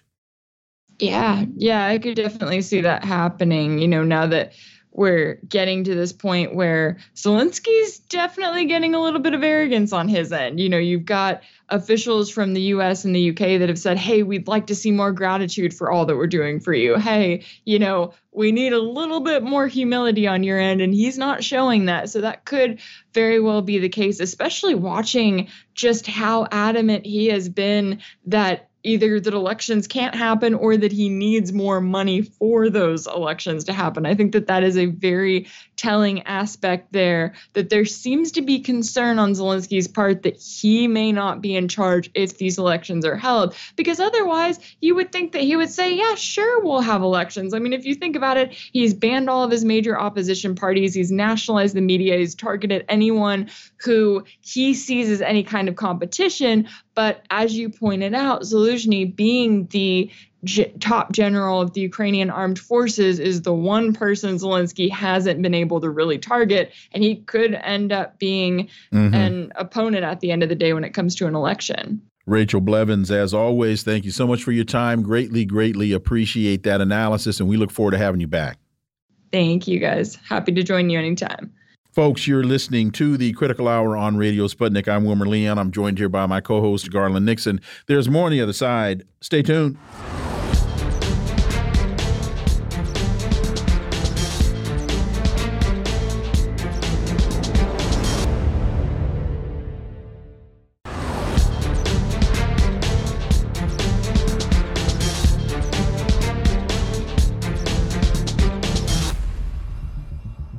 Yeah, yeah, I could definitely see that happening. You know, now that we're getting to this point where Zelensky's definitely getting a little bit of arrogance on his end. You know, you've got officials from the US and the UK that have said, hey, we'd like to see more gratitude for all that we're doing for you. Hey, you know, we need a little bit more humility on your end. And he's not showing that. So that could very well be the case, especially watching just how adamant he has been that either that elections can't happen or that he needs more money for those elections to happen. I think that that is a very telling aspect there that there seems to be concern on Zelensky's part that he may not be in charge if these elections are held. Because otherwise you would think that he would say, "Yeah, sure, we'll have elections." I mean, if you think about it, he's banned all of his major opposition parties, he's nationalized the media, he's targeted anyone who he sees as any kind of competition, but as you pointed out, Zelensky being the G- top general of the Ukrainian armed forces is the one person Zelensky hasn't been able to really target, and he could end up being mm-hmm. an opponent at the end of the day when it comes to an election. Rachel Blevins, as always, thank you so much for your time. Greatly, greatly appreciate that analysis, and we look forward to having you back. Thank you, guys. Happy to join you anytime. Folks, you're listening to the Critical Hour on Radio Sputnik. I'm Wilmer Leon. I'm joined here by my co host, Garland Nixon. There's more on the other side. Stay tuned.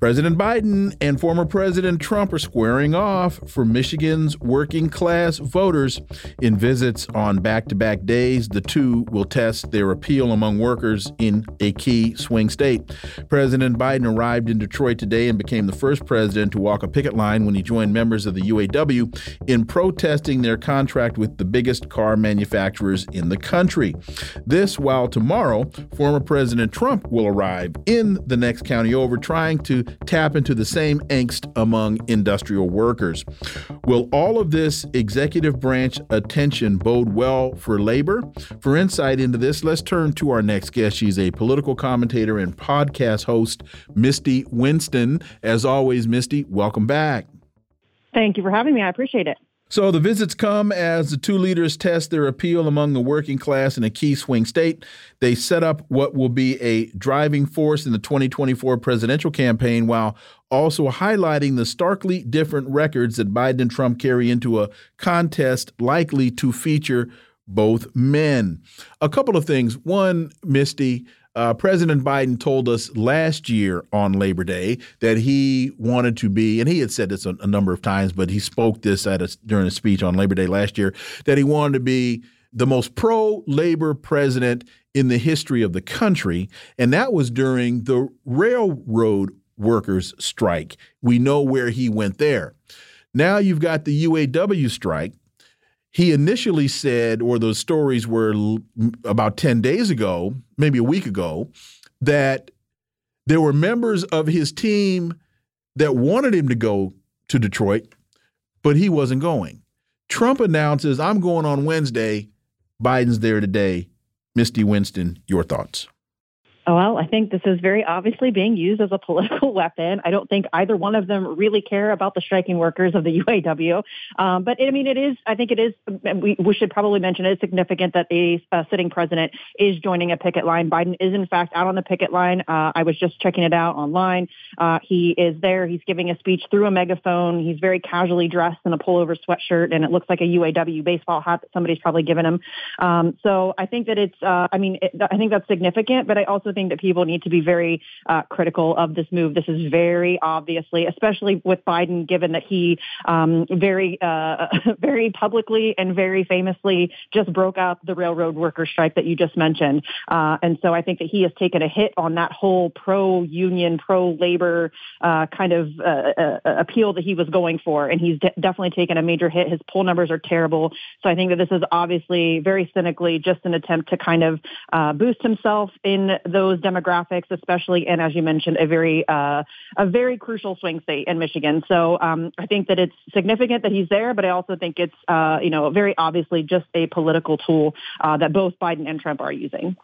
President Biden and former President Trump are squaring off for Michigan's working class voters. In visits on back to back days, the two will test their appeal among workers in a key swing state. President Biden arrived in Detroit today and became the first president to walk a picket line when he joined members of the UAW in protesting their contract with the biggest car manufacturers in the country. This while tomorrow, former President Trump will arrive in the next county over, trying to tap into the same angst among industrial workers. Will all of this executive branch attention bode well for labor? For insight into this, let's turn to our next guest. She's a political commentator and podcast host, Misty Winston. As always, Misty, welcome back. Thank you for having me. I appreciate it. So the visits come as the two leaders test their appeal among the working class in a key swing state. They set up what will be a driving force in the 2024 presidential campaign while also highlighting the starkly different records that Biden and Trump carry into a contest likely to feature both men. A couple of things. One, Misty, uh, President Biden told us last year on Labor Day that he wanted to be, and he had said this a, a number of times, but he spoke this at a, during a speech on Labor Day last year that he wanted to be the most pro labor president in the history of the country. And that was during the railroad workers' strike. We know where he went there. Now you've got the UAW strike he initially said, or those stories were about 10 days ago, maybe a week ago, that there were members of his team that wanted him to go to Detroit, but he wasn't going. Trump announces, I'm going on Wednesday. Biden's there today. Misty Winston, your thoughts. Well, I think this is very obviously being used as a political *laughs* weapon. I don't think either one of them really care about the striking workers of the *laughs* UAW. Um, but I mean, it is, I think it is, we, we should probably mention it's significant that the uh, sitting president is joining a picket line. Biden is, in fact, out on the picket line. Uh, I was just checking it out online. Uh, he is there. He's giving a speech through a megaphone. He's very casually dressed in a pullover sweatshirt, and it looks like a UAW baseball hat that somebody's probably given him. Um, so I think that it's, uh, I mean, it, I think that's significant, but I also think that people need to be very uh, critical of this move. This is very obviously, especially with Biden, given that he um, very, uh, *laughs* very publicly and very famously just broke out the railroad worker strike that you just mentioned. Uh, and so I think that he has taken a hit on that whole pro-union, pro-labor uh, kind of uh, uh, appeal that he was going for, and he's de definitely taken a major hit. His poll numbers are terrible. So I think that this is obviously very cynically just an attempt to kind of boost himself in those those demographics, especially in, as you mentioned, a very uh, a very crucial swing state in Michigan. So um, I think that it's significant that he's there, but I also think it's uh, you know very obviously just a political tool uh, that both Biden and Trump are using.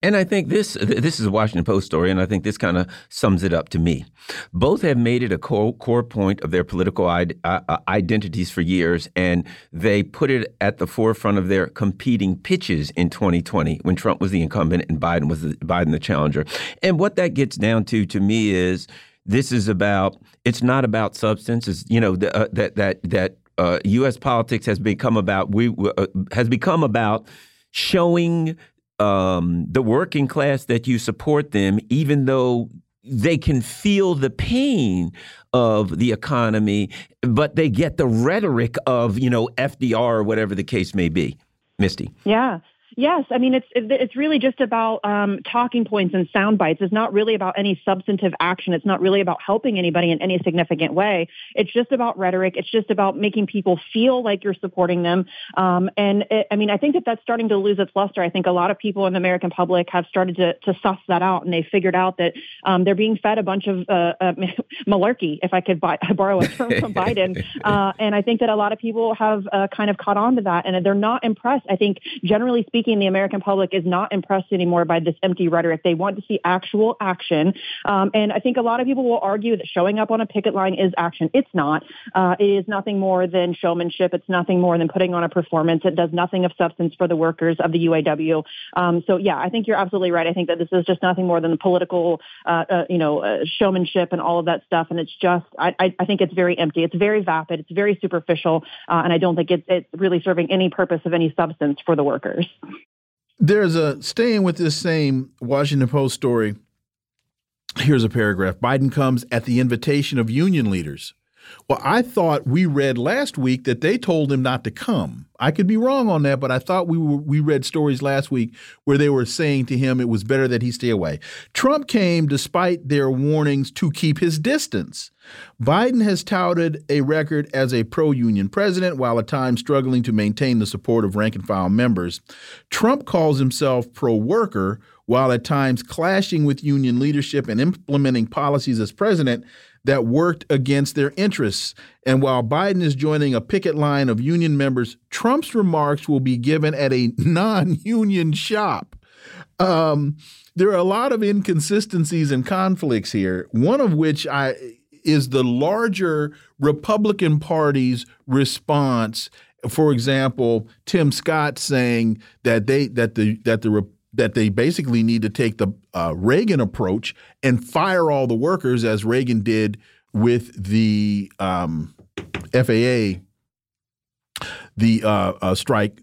And I think this this is a Washington Post story, and I think this kind of sums it up to me. Both have made it a core, core point of their political uh, uh, identities for years, and they put it at the forefront of their competing pitches in 2020 when Trump was the incumbent and Biden was the, Biden the challenger. And what that gets down to, to me, is this is about. It's not about substance. It's you know the, uh, that that that uh, U.S. politics has become about we uh, has become about showing um, the working class that you support them, even though they can feel the pain of the economy, but they get the rhetoric of, you know, FDR or whatever the case may be. Misty. Yeah. Yes, I mean it's it's really just about um, talking points and sound bites. It's not really about any substantive action. It's not really about helping anybody in any significant way. It's just about rhetoric. It's just about making people feel like you're supporting them. Um, and it, I mean, I think that that's starting to lose its luster. I think a lot of people in the American public have started to, to suss that out, and they figured out that um, they're being fed a bunch of uh, uh, *laughs* malarkey, if I could buy, *laughs* borrow a term from Biden. *laughs* Uh, and I think that a lot of people have uh, kind of caught on to that, and they're not impressed. I think generally speaking speaking, the American public is not impressed anymore by this empty rhetoric. They want to see actual action. Um, and I think a lot of people will argue that showing up on a picket line is action. It's not. Uh, it is nothing more than showmanship. It's nothing more than putting on a performance. It does nothing of substance for the workers of the UAW. Um, so yeah, I think you're absolutely right. I think that this is just nothing more than political, uh, uh, you know, uh, showmanship and all of that stuff. And it's just, I, I, I, think it's very empty. It's very vapid. It's very superficial. Uh, and I don't think it's really serving any purpose of any substance for the workers. There's a staying with this same Washington Post story. Here's a paragraph Biden comes at the invitation of union leaders Well, I thought we read last week that they told him not to come. I could be wrong on that, but I thought we were, we read stories last week where they were saying to him it was better that he stay away. Trump came despite their warnings to keep his distance. Biden has touted a record as a pro-union president while at times struggling to maintain the support of rank and file members. Trump calls himself pro-worker while at times clashing with union leadership and implementing policies as president that worked against their interests. And while Biden is joining a picket line of union members, Trump's remarks will be given at a *laughs* non union shop. Um, there are a lot of inconsistencies and conflicts here, one of which I is the larger Republican Party's response. For example, Tim Scott saying that they that the that the that they basically need to take the uh, Reagan approach and fire all the workers as Reagan did with the um, FAA, the uh, uh, strike,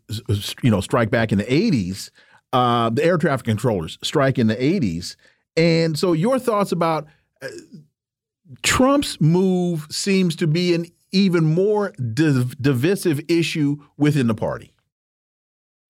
you know, strike back in the 80s, uh, the air traffic controllers strike in the 80s. And so your thoughts about uh, Trump's move seems to be an even more div divisive issue within the party.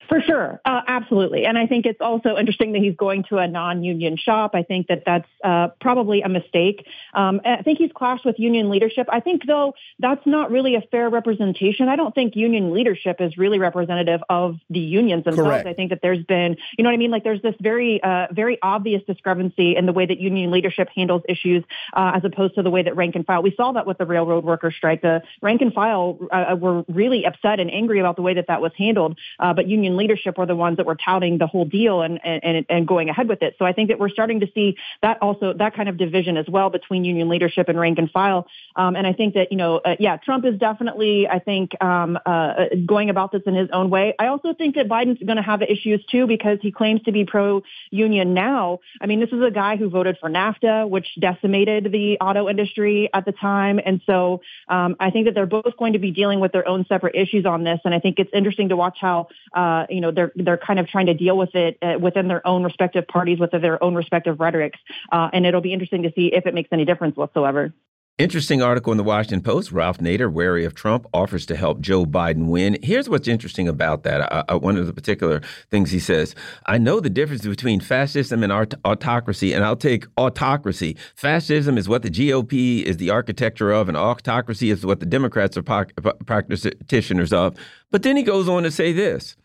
For sure, uh, absolutely, and I think it's also interesting that he's going to a non-union shop. I think that that's uh, probably a mistake. Um, I think he's clashed with union leadership. I think though that's not really a fair representation. I don't think union leadership is really representative of the unions themselves. Correct. I think that there's been, you know what I mean, like there's this very, uh, very obvious discrepancy in the way that union leadership handles issues uh, as opposed to the way that rank and file. We saw that with the railroad worker strike. The rank and file uh, were really upset and angry about the way that that was handled, uh, but union leadership were the ones that were touting the whole deal and, and, and going ahead with it. So I think that we're starting to see that also, that kind of division as well between union leadership and rank and file. Um, and I think that, you know, uh, yeah, Trump is definitely, I think, um, uh, going about this in his own way. I also think that Biden's going to have issues too because he claims to be pro-union now. I mean, this is a guy who voted for NAFTA, which decimated the auto industry at the time. And so um, I think that they're both going to be dealing with their own separate issues on this. And I think it's interesting to watch how, uh, you know, they're they're kind of trying to deal with it uh, within their own respective parties, with their own respective rhetorics, uh, and it'll be interesting to see if it makes any difference whatsoever. Interesting article in the Washington Post. Ralph Nader, wary of Trump, offers to help Joe Biden win. Here's what's interesting about that. I, I, one of the particular things he says I know the difference between fascism and aut autocracy, and I'll take autocracy. Fascism is what the GOP is the architecture of, and autocracy is what the Democrats are practitioners of. But then he goes on to say this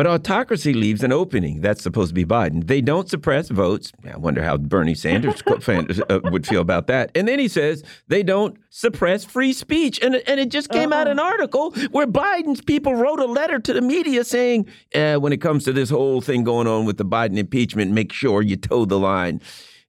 but autocracy leaves an opening. That's supposed to be Biden. They don't suppress votes. I wonder how Bernie Sanders uh, would feel about that. And then he says they don't suppress free speech. And, and it just came uh out an uh-huh. article where Biden's people wrote a letter to the media saying, eh, when it comes to this whole thing going on with the Biden impeachment, make sure you toe the line.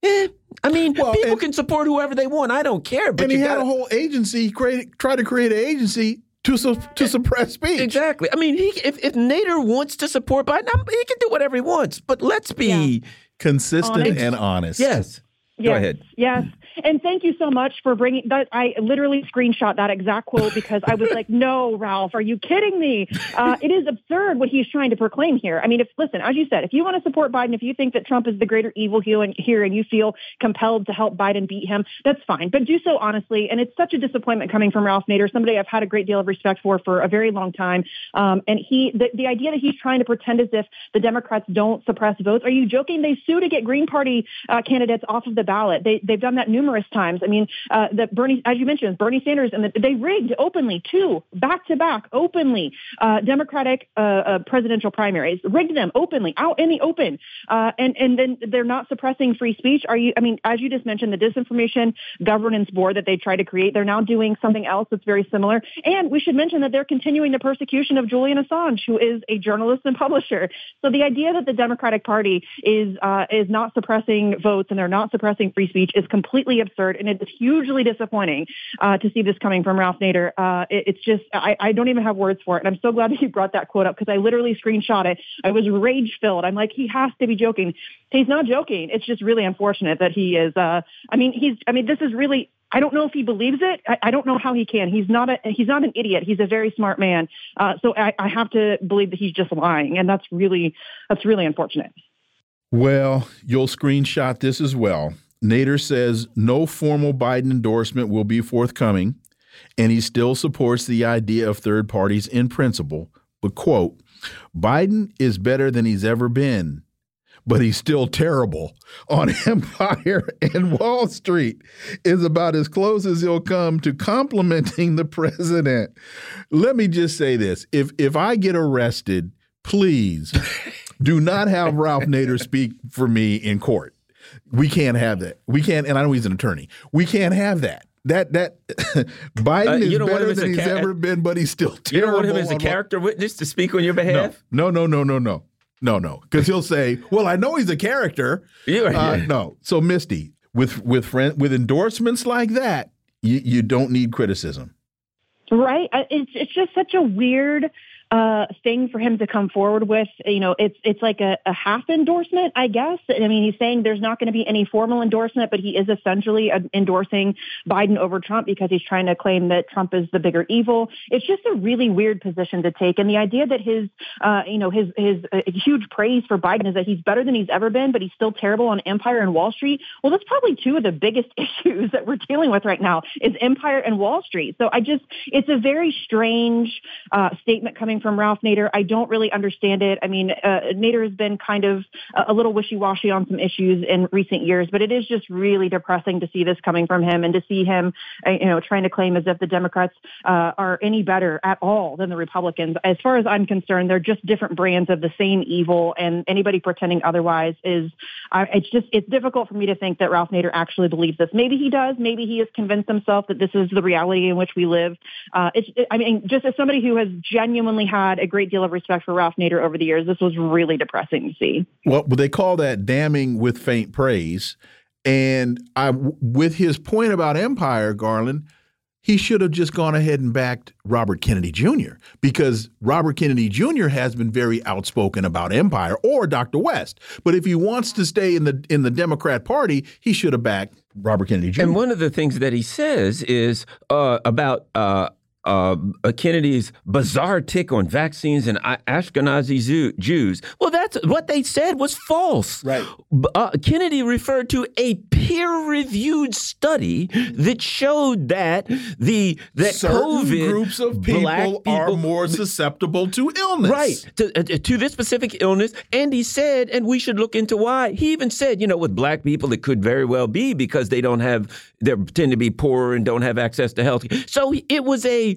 Eh, I mean, well, people and, can support whoever they want. I don't care. But and he gotta, had a whole agency create, try to create an agency to su to eh, suppress speech. Exactly. I mean, he, if if Nader wants to support Biden, he can do whatever he wants. But let's be yeah. consistent honest. and honest. Yes. Yes. Go ahead. Yes. And thank you so much for bringing that. I literally screenshot that exact quote because I was like, *laughs* no, Ralph, are you kidding me? Uh, it is absurd what he's trying to proclaim here. I mean, if listen, as you said, if you want to support Biden, if you think that Trump is the greater evil here and, you feel compelled to help Biden beat him, that's fine. But do so honestly. And it's such a disappointment coming from Ralph Nader, somebody I've had a great deal of respect for for a very long time. Um, and he, the, the idea that he's trying to pretend as if the Democrats don't suppress votes. Are you joking? They sue to get Green Party uh, candidates off of the ballot. They, they've done that numerous times. I mean, uh, that Bernie, as you mentioned, Bernie Sanders, and the, they rigged openly two back to back openly uh, Democratic uh, uh, presidential primaries, rigged them openly out in the open, uh, and and then they're not suppressing free speech. Are you? I mean, as you just mentioned, the disinformation governance board that they tried to create, they're now doing something else that's very similar. And we should mention that they're continuing the persecution of Julian Assange, who is a journalist and publisher. So the idea that the Democratic Party is uh, is not suppressing votes and they're not suppressing free speech is completely absurd, and it is hugely disappointing uh, to see this coming from Ralph Nader. Uh, it, it's just I, I don't even have words for it, and I'm so glad that you brought that quote up because I literally screenshot it. I was rage filled. I'm like, he has to be joking. He's not joking. It's just really unfortunate that he is. Uh, I mean, he's. I mean, this is really I don't know if he believes it. I, I, don't know how he can. He's not a he's not an idiot. He's a very smart man. Uh, so I, I, have to believe that he's just lying, and that's really that's really unfortunate. Well, you'll screenshot this as well. Nader says no formal Biden endorsement will be forthcoming. and he still supports the idea of third parties in principle. But, quote, Biden is better than he's ever been, but he's still terrible on *laughs* Empire and Wall Street is about as close as he'll come to complimenting the president. Let me just say this. If if I get arrested, please do not have Ralph Nader speak for me in court. We can't have that. We can't and I know he's an attorney. We can't have that. That that *laughs* Biden uh, is better than he's ever been, but he's still terrible. You don't want him as a character witness to speak on your behalf? No, no, no, no, no, no, no. Because he'll say, "Well, I know he's a character." Yeah, uh, no. So Misty, with with friend with endorsements like that, you you don't need criticism. Right. It's it's just such a weird uh, thing for him to come forward with. You know, it's it's like a, a half endorsement, I guess. I mean, he's saying there's not going to be any formal endorsement, but he is essentially endorsing Biden over Trump because he's trying to claim that Trump is the bigger evil. It's just a really weird position to take, and the idea that his, uh, you know, his his uh, huge praise for Biden is that he's better than he's ever been, but he's still terrible on Empire and Wall Street. Well, that's probably two of the biggest *laughs* issues that we're dealing with right now is Empire and Wall Street. So I just, it's a very strange uh, statement coming from Ralph Nader. I don't really understand it. I mean, uh, Nader has been kind of a little wishy-washy on some issues in recent years, but it is just really depressing to see this coming from him and to see him, uh, you know, trying to claim as if the Democrats uh, are any better at all than the Republicans. As far as I'm concerned, they're just different brands of the same evil, and anybody pretending otherwise is, uh, it's just, it's difficult for me to think that Ralph Nader actually believes this. Maybe he does. Maybe he has convinced himself that this is the reality in which we live. Uh, it's, it, I mean, just as somebody who has genuinely had a great deal of respect for Ralph Nader over the years. This was really depressing to see. Well, they call that damning with faint praise. And I, with his point about empire, Garland, he should have just gone ahead and backed Robert Kennedy Jr. because Robert Kennedy Jr. has been very outspoken about empire or Dr. West. But if he wants to stay in the in the Democrat Party, he should have backed Robert Kennedy Jr. And one of the things that he says is uh, about uh, uh, Kennedy's bizarre tick on vaccines and Ashkenazi Jews. Well, that's what they said was false. Right. Uh, Kennedy referred to a peer-reviewed study that showed that the that Certain COVID groups of people, people, are more susceptible to illness. Right. To, uh, to this specific illness, and he said, and we should look into why. He even said, you know, with black people, it could very well be because they don't have, they tend to be poor and don't have access to health. So it was a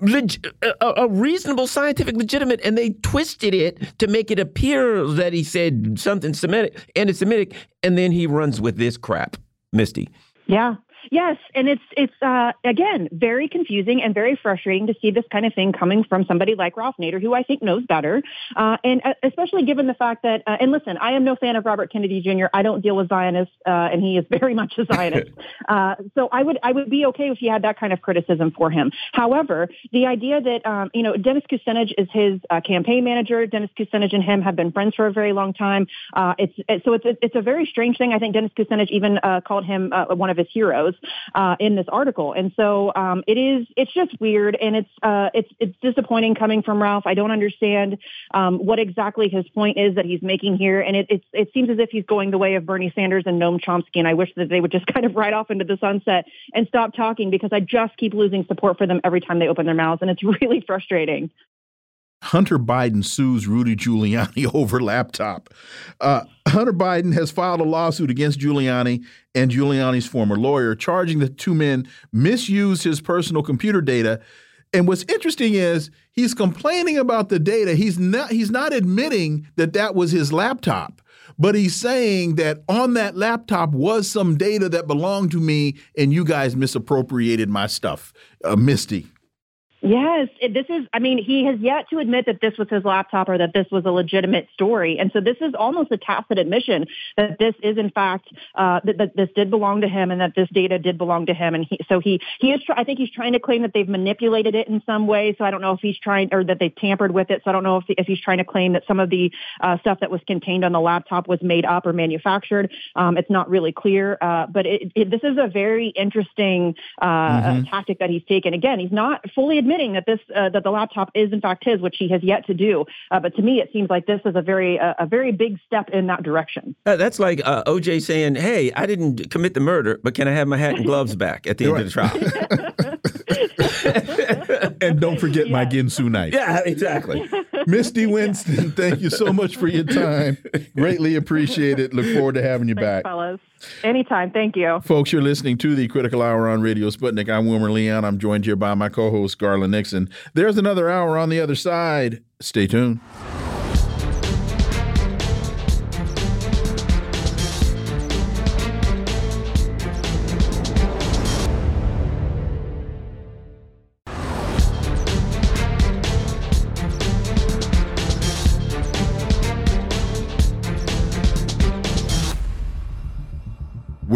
a, a, reasonable scientific legitimate and they twisted it to make it appear that he said something Semitic anti-Semitic and then he runs with this crap Misty. Yeah Yes, and it's it's uh, again very confusing and very frustrating to see this kind of thing coming from somebody like Ralph Nader, who I think knows better, uh, and uh, especially given the fact that. Uh, and listen, I am no fan of Robert Kennedy Jr. I don't deal with Zionists, uh, and he is very much a Zionist. *laughs* Uh, so I would I would be okay if he had that kind of criticism for him. However, the idea that um, you know Dennis Kucinich is his campaign manager. Dennis Kucinich and him have been friends for a very long time. it's it, so it's it's a very strange thing. I think Dennis Kucinich even called him one of his heroes uh, in this article. And so um, it is it's just weird and it's uh, it's it's disappointing coming from Ralph. I don't understand um, what exactly his point is that he's making here, and it it seems as if he's going the way of Bernie Sanders and Noam Chomsky. And I wish that they would just *laughs* kind of ride off into the sunset and stop talking because I just keep losing support for them every time they open their mouths, and it's *laughs* really frustrating. Hunter Biden sues Rudy Giuliani *laughs* over laptop. Uh, Hunter Biden has filed a lawsuit against Giuliani and Giuliani's former lawyer, charging the two men misused his personal computer data. And what's interesting is he's complaining about the data. He's not he's not admitting that that was his laptop, but he's saying that on that laptop was some data that belonged to me, and you guys misappropriated my stuff. Uh, Misty. Yes, this is, I mean, he has yet to admit that this was his laptop or that this was a legitimate story. And so this is almost a tacit admission that this is, in fact, uh, that, that, this did belong to him and that this data did belong to him. And he, so he, he is, I think he's trying to claim that they've manipulated it in some way. So I don't know if he's trying, or that they've tampered with it. So I don't know if, if he's trying to claim that some of the uh, stuff that was contained on the laptop was made up or manufactured. Um, it's not really clear. Uh, but it, it, this is a very interesting uh, mm-hmm. tactic that he's taken. Again, he's not fully admitting that this uh, that the laptop is in fact his, which he has yet to do. Uh, but to me, it seems like this is a very uh, a very big step in that direction. Uh, that's like uh, OJ saying, "Hey, I didn't commit the murder, but can I have my hat and gloves back at the end of the trial?" *laughs* and don't forget yes. my *laughs* Ginsu night. Yeah, exactly. *laughs* Misty *laughs* Winston, thank you so much for your time. Greatly appreciate it. Look forward to having you Thanks, back. fellas. Anytime. Thank you. Folks, you're listening to the Critical Hour on Radio Sputnik. I'm Wilmer Leon. I'm joined here by my co host, Garland Nixon. There's another hour on the other side. Stay tuned.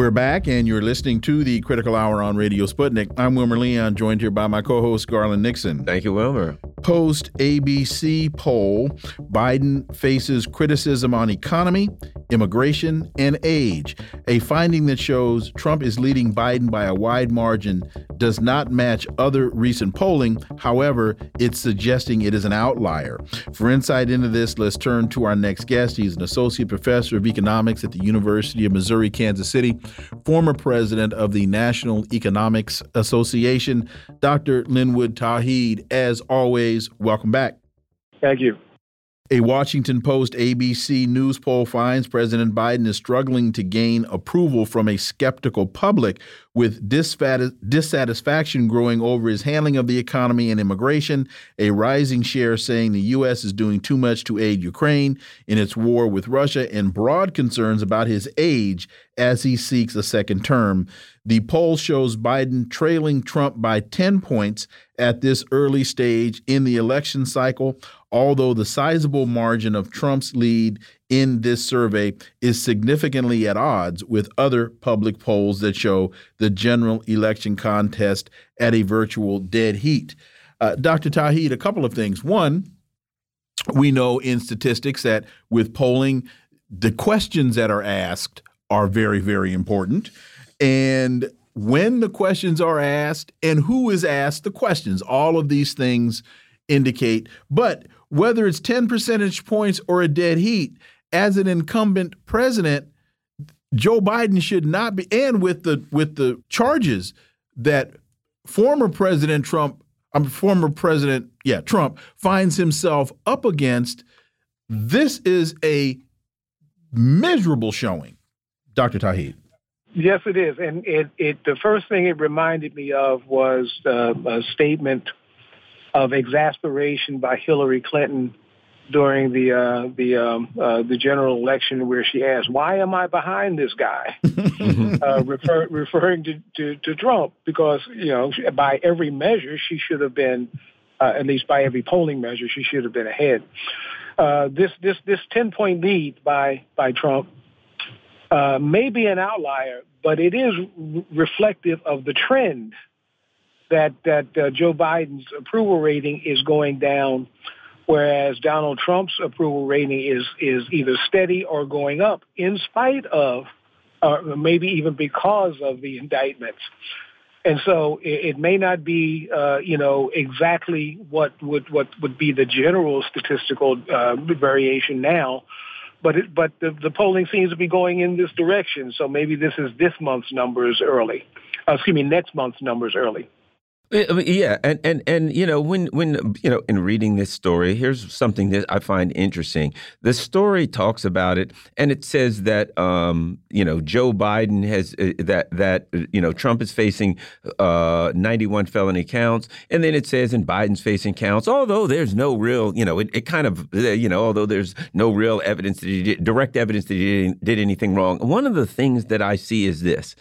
We're back, and you're listening to the Critical Hour on Radio Sputnik. I'm Wilmer Leon, joined here by my co host, Garland Nixon. Thank you, Wilmer. Post ABC poll Biden faces criticism on economy, immigration, and age. A finding that shows Trump is leading Biden by a wide margin does not match other recent polling. However, it's suggesting it is an outlier. For insight into this, let's turn to our next guest. He's an associate professor of economics at the University of Missouri, Kansas City former president of the National Economics Association, Dr. Linwood Tauheed. As always, welcome back. Thank you. A Washington Post ABC News poll finds President Biden is struggling to gain approval from a skeptical public, with dissatisfaction growing over his handling of the economy and immigration, a rising share saying the U.S. is doing too much to aid Ukraine in its war with Russia, and broad concerns about his age as he seeks a second term. The poll shows Biden trailing Trump by 10 points at this early stage in the election cycle although the sizable margin of Trump's lead in this survey is significantly at odds with other public polls that show the general election contest at a virtual dead heat. Uh, Dr. Tauheed, a couple of things. One, we know in statistics that with polling, the questions that are asked are very, very important. And when the questions are asked and who is asked the questions, all of these things indicate. But whether it's 10 percentage points or a dead heat, as an incumbent president, Joe Biden should not be and with the with the charges that former President Trump, um, former President, yeah, Trump finds himself up against, this is a miserable showing. Dr. Tauheed. Yes, it is. And it, it the first thing it reminded me of was uh, a statement of exasperation by Hillary Clinton during the uh, the um, uh, the general election, where she asked, "Why am I behind this guy?" *laughs* uh, refer, referring to, to, to Trump, because you know by every measure she should have been, uh, at least by every polling measure, she should have been ahead. Uh, this this this ten point lead by by Trump uh, may be an outlier, but it is reflective of the trend that that uh, Joe Biden's approval rating is going down, whereas Donald Trump's approval rating is is either steady or going up, in spite of, or maybe even because of the indictments. And so it, it may not be, uh, you know, exactly what would what would be the general statistical uh, variation now, but it, but the, the polling seems to be going in this direction. So maybe this is this month's numbers early. Uh, excuse me, next month's numbers early. Yeah, and and and you know when when you know in reading this story, here's something that I find interesting. The story talks about it, and it says that um, you know Joe Biden has uh, that that you know Trump is facing uh, 91 felony counts, and then it says in Biden's facing counts. Although there's no real, you know, it, it kind of you know, although there's no real evidence that he did, direct evidence that he did anything wrong. One of the things that I see is this: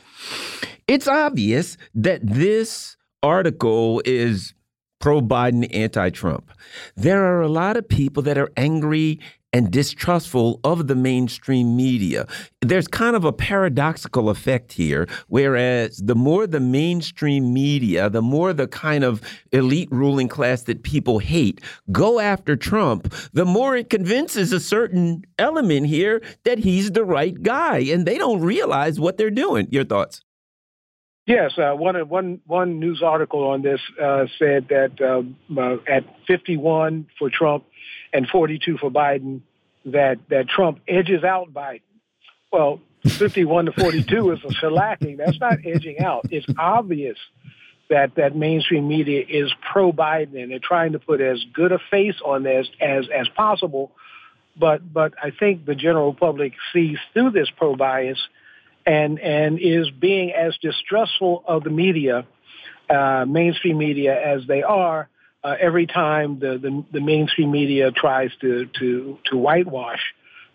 it's obvious that this article is pro Biden, anti Trump. There are a lot of people that are angry and distrustful of the mainstream media. There's kind of a paradoxical effect here, whereas the more the mainstream media, the more the kind of elite ruling class that people hate go after Trump, the more it convinces a certain element here that he's the right guy, and they don't realize what they're doing. Your thoughts? Yes, uh, one one one news article on this uh, said that um, uh, at 51 for Trump and 42 for Biden, that that Trump edges out Biden. Well, 51 to 42 is a shellacking. That's not edging out. It's obvious that that mainstream media is pro Biden and they're trying to put as good a face on this as as possible. But but I think the general public sees through this pro bias and and is being as distrustful of the media, uh, mainstream media as they are. Uh, every time the, the, the mainstream media tries to to to whitewash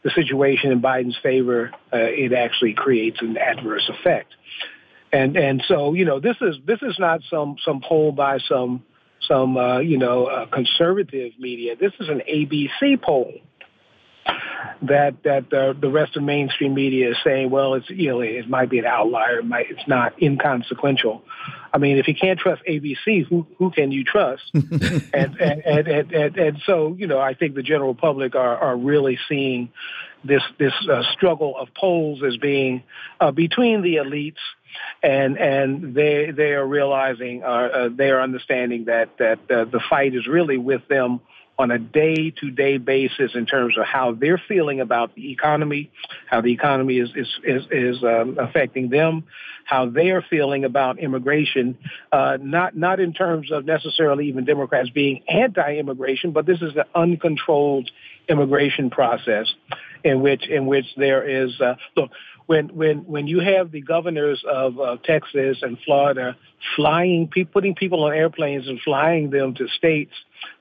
the situation in Biden's favor, uh, it actually creates an adverse effect. And and so you know this is this is not some some poll by some some uh, you know uh, conservative media. This is an ABC poll that that the, the rest of mainstream media is saying, well, it's you know it might be an outlier, it might, it's not inconsequential. I mean, if you can't trust ABC, who who can you trust? *laughs* and, and, and, and, and and so you know, I think the general public are are really seeing this this uh, struggle of polls as being uh, between the elites and and they they are realizing uh, uh, they are understanding that that uh, the fight is really with them on a day to day basis in terms of how they're feeling about the economy, how the economy is is is, is um, affecting them, how they are feeling about immigration. Uh, not not in terms of necessarily even Democrats being anti-immigration, but this is an uncontrolled immigration process in which in which there is uh, look when when when you have the governors of uh, Texas and Florida flying, pe- putting people on airplanes and flying them to states,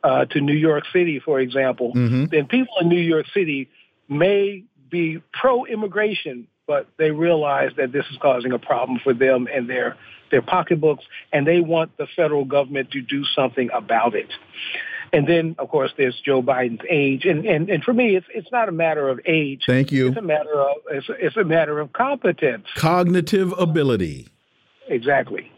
uh, to New York City, for example, mm-hmm. then people in New York City may be pro-immigration, but they realize that this is causing a problem for them and their their pocketbooks, and they want the federal government to do something about it. And then, of course, there's Joe Biden's age, and and, and for me, it's it's not a matter of age. Thank you. It's a matter of it's, it's a matter of competence, cognitive ability. Exactly.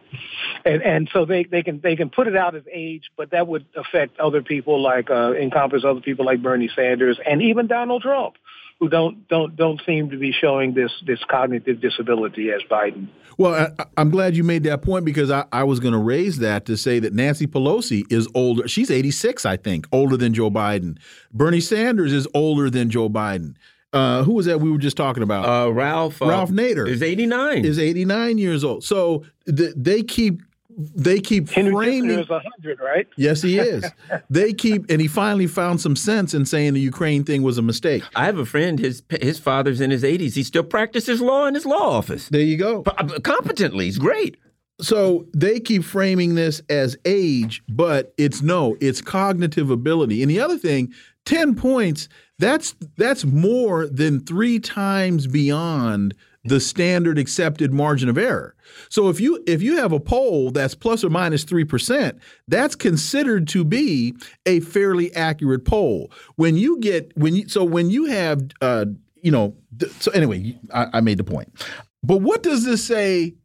And and so they, they can they can put it out as age, but that would affect other people like uh, encompass other people like Bernie Sanders and even Donald Trump who don't don't don't seem to be showing this this cognitive disability as Biden. Well, I, am glad you made that point because I, I was going to raise that to say that Nancy Pelosi is older. She's 86, I think, older than Joe Biden. Bernie Sanders is older than Joe Biden. Uh, who was that we were just talking about? Uh, Ralph. Uh, Ralph Nader is 89. Is 89 years old. So th they keep they keep Henry framing. is hundred, right? Yes, he is. *laughs* they keep, and he finally found some sense in saying the Ukraine thing was a mistake. I have a friend. His his father's in his eighties. He still practices law in his law office. There you go. Uh, competently, he's great. So they keep framing this as age, but it's no, it's cognitive ability. And the other thing, ten points. That's that's more than three times beyond the standard accepted margin of error. So if you if you have a poll that's plus or minus 3%, that's considered to be a fairly accurate poll. When you get when you so when you have uh you know so anyway, I, I made the point. But what does this say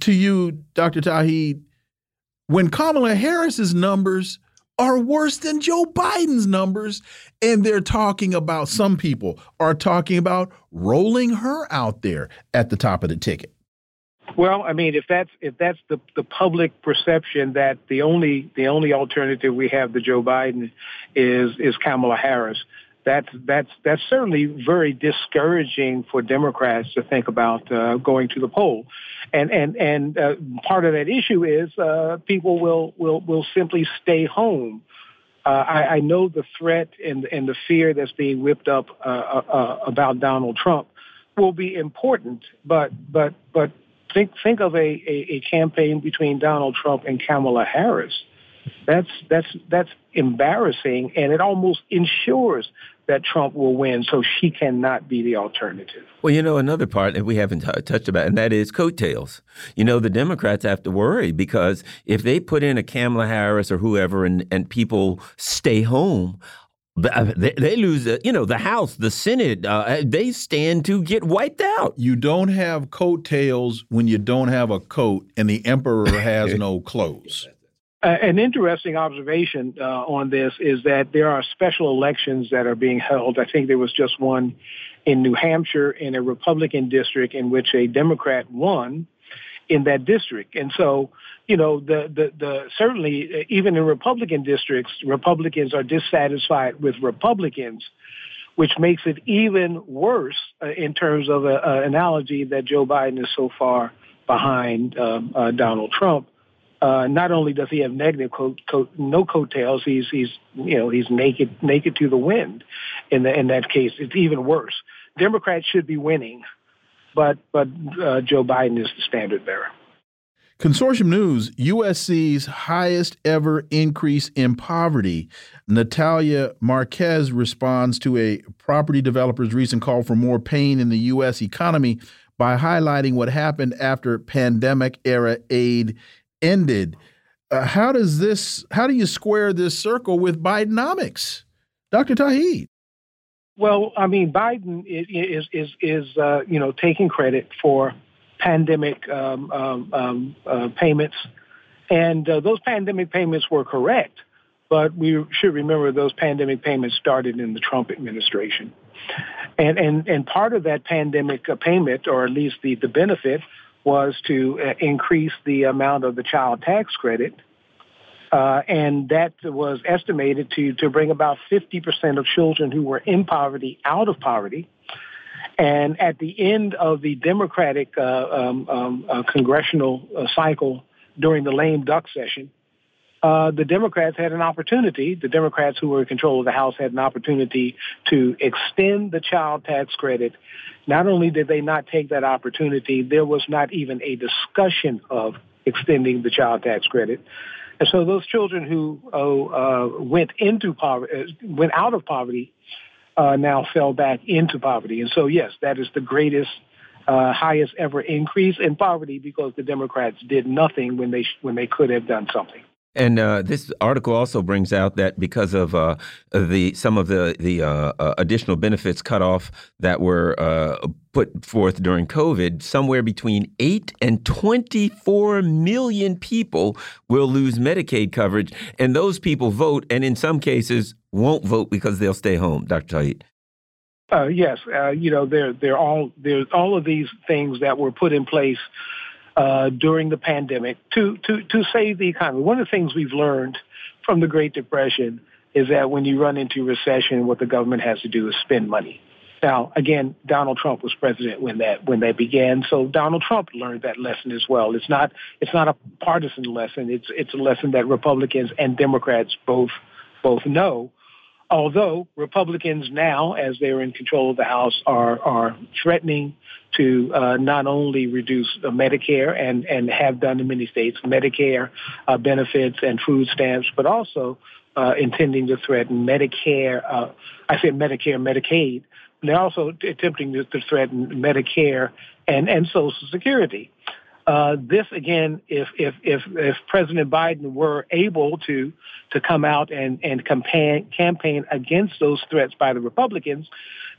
to you, Dr. Tauheed, when Kamala Harris's numbers are worse than Joe Biden's numbers. And they're talking about, some people are talking about rolling her out there at the top of the ticket. Well, I mean, if that's if that's the the public perception that the only the only alternative we have to Joe Biden is is Kamala Harris, that's that's that's certainly very discouraging for Democrats to think about uh, going to the poll, and and and uh, part of that issue is uh, people will will will simply stay home. Uh, I, I, know the threat and and the fear that's being whipped up uh, uh, about Donald Trump will be important, but but but think think of a, a, a campaign between Donald Trump and Kamala Harris that's that's that's embarrassing, and it almost ensures that Trump will win, so she cannot be the alternative. Well, you know, another part that we haven't touched about, and that is coattails. You know, the Democrats have to worry because if they put in a Kamala Harris or whoever, and and people stay home. Uh, they, they lose, uh, you know, the House, the Senate. Uh, they stand to get wiped out. You don't have coattails when you don't have a coat, and the emperor has *laughs* no clothes. Uh, an interesting observation uh, on this is that there are special elections that are being held. I think there was just one in New Hampshire in a Republican district in which a Democrat won in that district. And so, you know, the, the, the certainly uh, even in Republican districts, Republicans are dissatisfied with Republicans, which makes it even worse uh, in terms of an analogy that Joe Biden is so far behind um, uh, Donald Trump uh, not only does he have negative coat, no coattails, he's he's you know he's naked naked to the wind. In the, in that case, it's even worse. Democrats should be winning, but but uh, Joe Biden is the standard bearer. Consortium News, USC's highest ever increase in poverty. Natalia Marquez responds to a property developer's recent call for more pain in the U.S. economy by highlighting what happened after pandemic era aid ended. Uh, how does this, how do you square this circle with Bidenomics? Dr. Tauheed? Well, I mean, Biden is, is, is, uh, you know, taking credit for pandemic um, um, um, uh, payments, and uh, those pandemic payments were correct. But we should remember those pandemic payments started in the Trump administration, and and and part of that pandemic uh, payment, or at least the the benefit, was to uh, increase the amount of the child tax credit. Uh, and that was estimated to, to bring about 50% of children who were in poverty out of poverty and at the end of the Democratic uh, um, um, uh, congressional uh, cycle during the lame duck session, uh, the Democrats had an opportunity, the Democrats who were in control of the House had an opportunity to extend the child tax credit. Not only did they not take that opportunity, there was not even a discussion of extending the child tax credit. And so those children who uh, uh, went into poverty, went out of poverty, uh, now fell back into poverty. And so, yes, that is the greatest, uh, highest ever increase in poverty because the Democrats did nothing when they when they could have done something. And uh, this article also brings out that because of uh, the some of the the uh, uh additional benefits cut off that were uh, put forth during COVID, somewhere between eight and twenty four million people will lose Medicaid coverage, and those people vote, and in some cases won't vote because they'll stay home. Dr. Tauheed. Uh, yes, you know they're they're all there's all of these things that were put in place uh, during the pandemic to, to, to save the economy. One of the things we've learned from the Great Depression is that when you run into recession, what the government has to do is spend money. Now, again, Donald Trump was president when that when that began, so Donald Trump learned that lesson as well. It's not it's not a partisan lesson. It's it's a lesson that Republicans and Democrats both both know. Although Republicans now, as they're in control of the House, are are threatening to uh, not only reduce uh, Medicare and, and have done in many states Medicare uh, benefits and food stamps, but also uh, intending to threaten Medicare. Uh, I said Medicare, Medicaid. They're also attempting to, to threaten Medicare and, and Social Security. Uh, this again, if, if if if President Biden were able to to come out and and campaign campaign against those threats by the Republicans,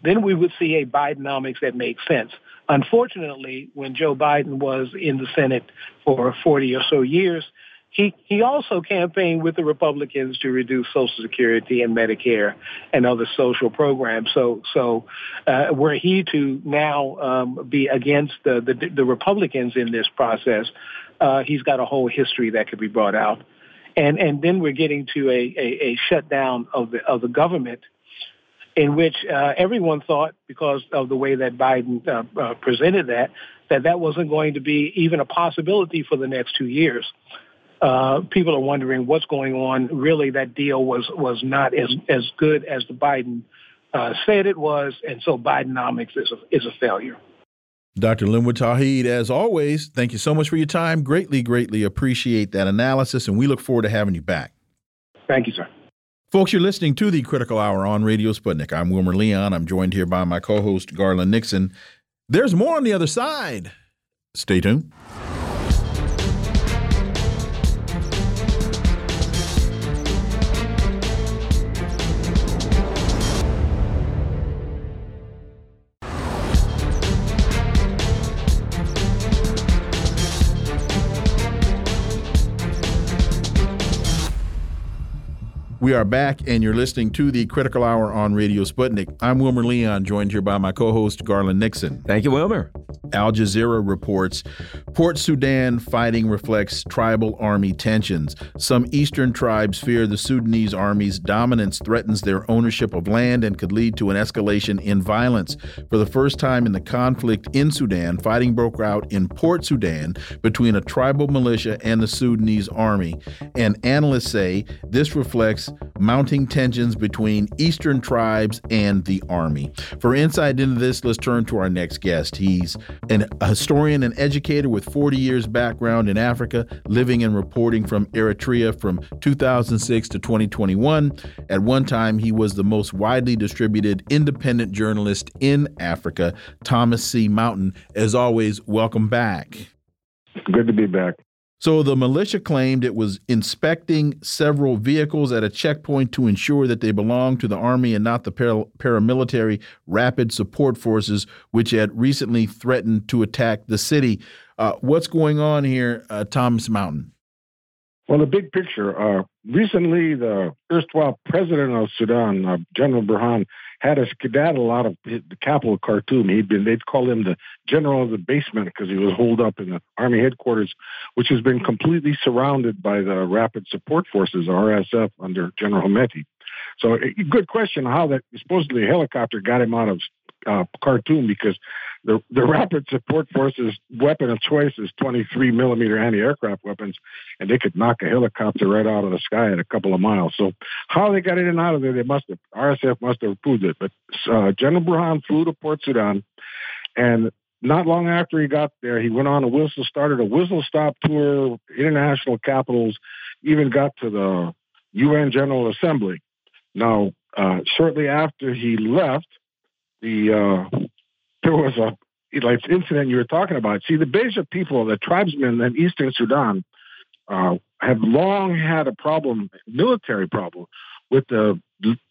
then we would see a Bidenomics that makes sense. Unfortunately, when Joe Biden was in the Senate for 40 or so years, he, he also campaigned with the Republicans to reduce Social Security and Medicare and other social programs. So, so uh, were he to now um, be against the, the, the Republicans in this process, uh, he's got a whole history that could be brought out. And and then we're getting to a, a, a shutdown of the of the government in which uh, everyone thought, because of the way that Biden uh, uh, presented that, that that wasn't going to be even a possibility for the next two years. Uh, people are wondering what's going on. Really, that deal was was not as as good as the Biden uh, said it was, and so Bidenomics is a, is a failure. Dr. Linwood Tauheed, as always, thank you so much for your time. Greatly, greatly appreciate that analysis, and we look forward to having you back. Thank you, sir. Folks, you're listening to the Critical Hour on Radio Sputnik. I'm Wilmer Leon. I'm joined here by my co host, Garland Nixon. There's more on the other side. Stay tuned. We are back, and you're listening to the Critical Hour on Radio Sputnik. I'm Wilmer Leon, joined here by my co host, Garland Nixon. Thank you, Wilmer. Al Jazeera reports Port Sudan fighting reflects tribal army tensions. Some eastern tribes fear the Sudanese army's dominance threatens their ownership of land and could lead to an escalation in violence. For the first time in the conflict in Sudan, fighting broke out in Port Sudan between a tribal militia and the Sudanese army. And analysts say this reflects mounting tensions between eastern tribes and the army. For insight into this, let's turn to our next guest. He's an, a historian and educator with 40 years background in Africa, living and reporting from Eritrea from 2006 to 2021. At one time, he was the most widely distributed independent journalist in Africa, Thomas C. Mountain. As always, welcome back. Good to be back. So the militia claimed it was inspecting several vehicles at a checkpoint to ensure that they belonged to the army and not the paramilitary rapid support forces, which had recently threatened to attack the city. Uh, what's going on here, uh, Thomas Mountain? Well, the big picture. Uh, recently, the erstwhile president of Sudan, uh, General Burhan, had a skedaddle out of the capital, Khartoum. He'd been, they'd call him the general of the basement because he was holed up in the army headquarters, which has been completely surrounded by the Rapid Support Forces, RSF, under General Hemeti. So, good question how that supposedly helicopter got him out of uh, Khartoum because the, the Rapid Support Forces weapon of choice is 23 millimeter anti-aircraft weapons, and they could knock a helicopter right out of the sky at a couple of miles. So how they got in and out of there, they must have RSF must have approved it. But uh, General Burhan flew to Port Sudan, and not long after he got there, he went on a whistle, started a whistle stop tour, international capitals, even got to the UN General Assembly. Now, uh, shortly after he left, the uh, there was a like incident you were talking about. See, the Beja people, the tribesmen in eastern Sudan, uh, have long had a problem, military problem, with the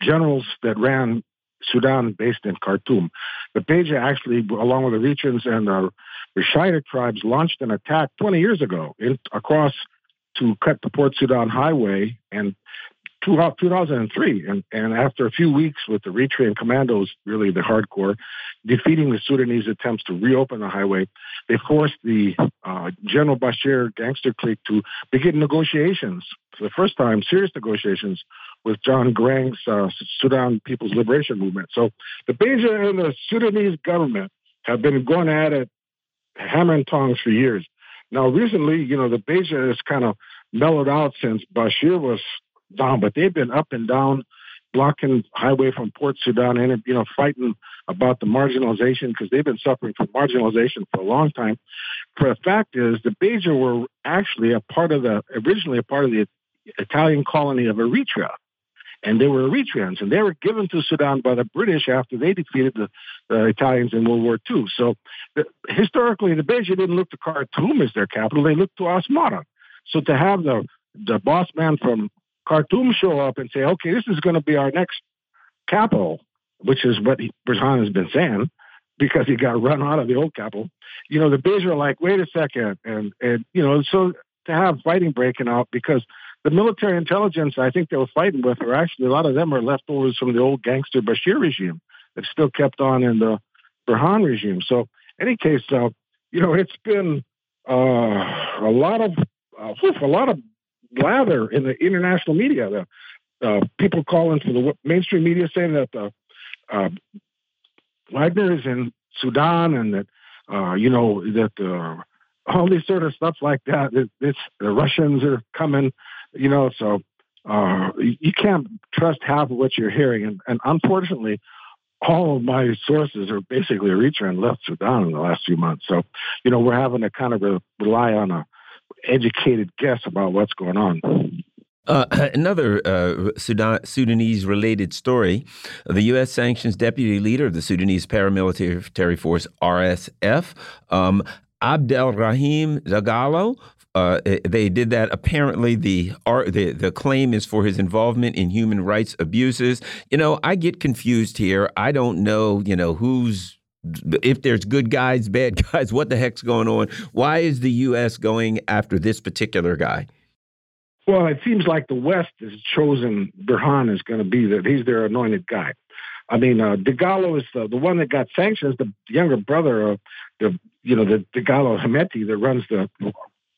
generals that ran Sudan based in Khartoum. The Beja actually, along with the Eritreans and the Rashaida tribes, launched an attack 20 years ago in, across to cut the Port Sudan highway and 2003. And, and after a few weeks with the Eritrean commandos, really the hardcore, defeating the Sudanese attempts to reopen the highway, they forced the uh, General Bashir gangster clique to begin negotiations for the first time, serious negotiations with John Garang's uh, Sudan People's Liberation Movement. So the Beja and the Sudanese government have been going at it hammer and tongs for years. Now, recently, you know, the Beja has kind of mellowed out since Bashir was down, but they've been up and down, blocking highway from Port Sudan and you know fighting about the marginalization because they've been suffering from marginalization for a long time. For the fact is, the Beja were actually a part of the originally a part of the Italian colony of Eritrea. And they were Eritreans, and they were given to Sudan by the British after they defeated the, the Italians in World War II. So, the, historically, the Beja didn't look to Khartoum as their capital; they looked to Asmara. So, to have the the boss man from Khartoum show up and say, okay, this is going to be our next capital, which is what Burhan has been saying, because he got run out of the old capital. You know, the Beja are like, wait a second. And, and, you know, so to have fighting breaking out because the military intelligence I think they were fighting with are actually, a lot of them are leftovers from the old gangster Bashir regime that still kept on in the Burhan regime. So, any case, uh, you know, it's been uh, a lot of uh, a lot of blather in the international media. The uh, people calling for the mainstream media saying that the uh, Wagner is in Sudan and that uh, you know that uh, all these sort of stuff like that. It, it's the Russians are coming, you know. So uh, you can't trust half of what you're hearing, and, and unfortunately, all of my sources are basically and left Sudan in the last few months. So, you know, we're having to kind of rely on a educated guess about what's going on. Uh, *laughs* another uh, Sudan, Sudanese related story. The U.S. sanctions deputy leader of the Sudanese paramilitary force, RSF, um, Abdelrahim Dagalo. Uh, they did that. Apparently, the, the the claim is for his involvement in human rights abuses. You know, I get confused here. I don't know. You know who's if there's good guys, bad *laughs* guys, what the heck's going on? Why is the U.S. going after this particular guy? Well, it seems like the West has chosen Burhan is going to be that he's their anointed guy. I mean, uh, Dagalo is the, the one that got sanctioned, the younger brother of the, you know, the Dagalo Hemeti that runs the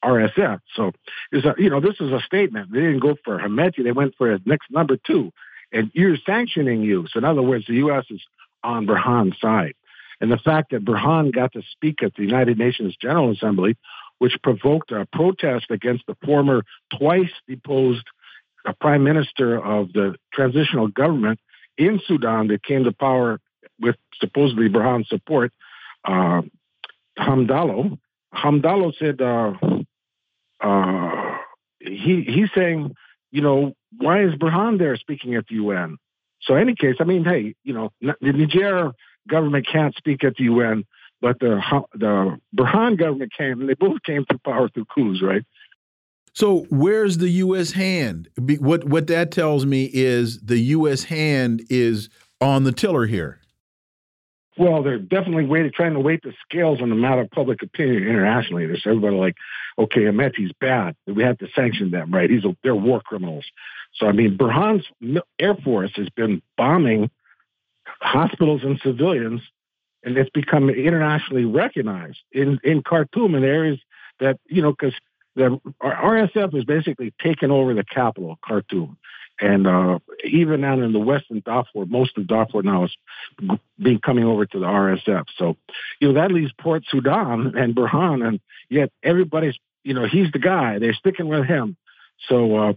RSF. So, is you know, this is a statement. They didn't go for Hemeti; they went for his next number two, and you're sanctioning you. So, in other words, the U.S. is on Burhan's side, and the fact that Burhan got to speak at the United Nations General Assembly which provoked a protest against the former twice deposed uh, prime minister of the transitional government in Sudan that came to power with supposedly Burhan's support, uh, Hamdallo. Hamdallo said uh, uh, he he's saying, you know, why is Burhan there speaking at the UN? So, in any case, I mean, hey, you know, Niger government can't speak at the UN, but the the Burhan government came, and they both came to power through coups, right? So where's the U.S. hand? What what that tells me is the U.S. hand is on the tiller here. Well, they're definitely waiting, trying to weight the scales on the matter of public opinion internationally. There's everybody like, okay, Hemeti's bad. We have to sanction them, right? He's a, they're war criminals. So I mean, Burhan's Air Force has been bombing hospitals and civilians and it's become internationally recognized in in Khartoum and areas that you know because the RSF has basically taken over the capital, Khartoum, and uh, even down in the western Darfur, most of Darfur now is being coming over to the RSF. So, you know that leaves Port Sudan and Burhan, and yet everybody's you know he's the guy. They're sticking with him. So, uh,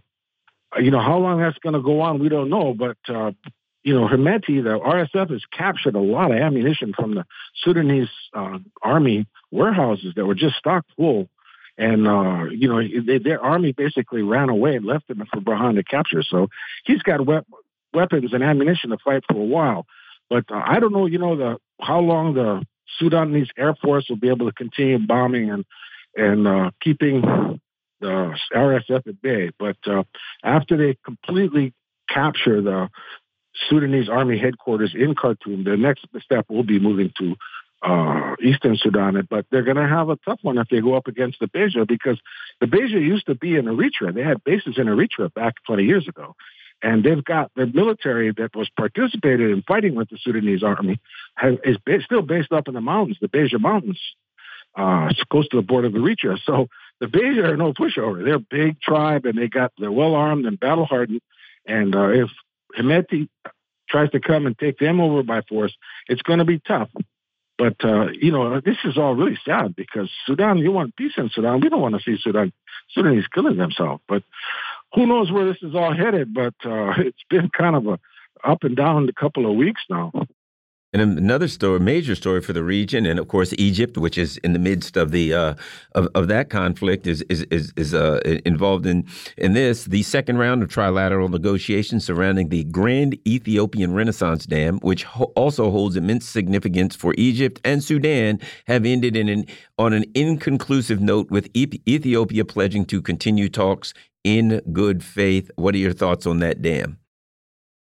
you know how long that's going to go on, we don't know. But uh, you know, Hemeti, the RSF has captured a lot of ammunition from the Sudanese uh, army warehouses that were just stocked full. And, uh, you know, they, their army basically ran away and left them for Burhan to capture. So he's got we- weapons and ammunition to fight for a while. But uh, I don't know, you know, the how long the Sudanese Air Force will be able to continue bombing and and uh, keeping the RSF at bay. But uh, after they completely capture the Sudanese army headquarters in Khartoum. The next step will be moving to uh, Eastern Sudan, but they're going to have a tough one if they go up against the Beja because the Beja used to be in Eritrea. They had bases in Eritrea back 20 years ago. And they've got the military that was participated in fighting with the Sudanese army has, is ba- still based up in the mountains, the Beja Mountains, uh, close to the border of Eritrea. So the Beja are no pushover. They're a big tribe and they got they're well armed and battle hardened. And uh, if Hemeti tries to come and take them over by force, it's going to be tough. But, uh, you know, this is all really sad because Sudan, you want peace in Sudan. We don't want to see Sudan, Sudanese killing themselves. But who knows where this is all headed? But uh, *laughs* it's been kind of a up and down a couple of weeks now. And another story, major story for the region, and of course Egypt, which is in the midst of the uh, of, of that conflict, is is is, is uh, involved in in this. The second round of trilateral negotiations surrounding the Grand Ethiopian Renaissance Dam, which ho also holds immense significance for Egypt and Sudan, have ended in an on an inconclusive note, with Ethiopia pledging to continue talks in good faith. What are your thoughts on that dam?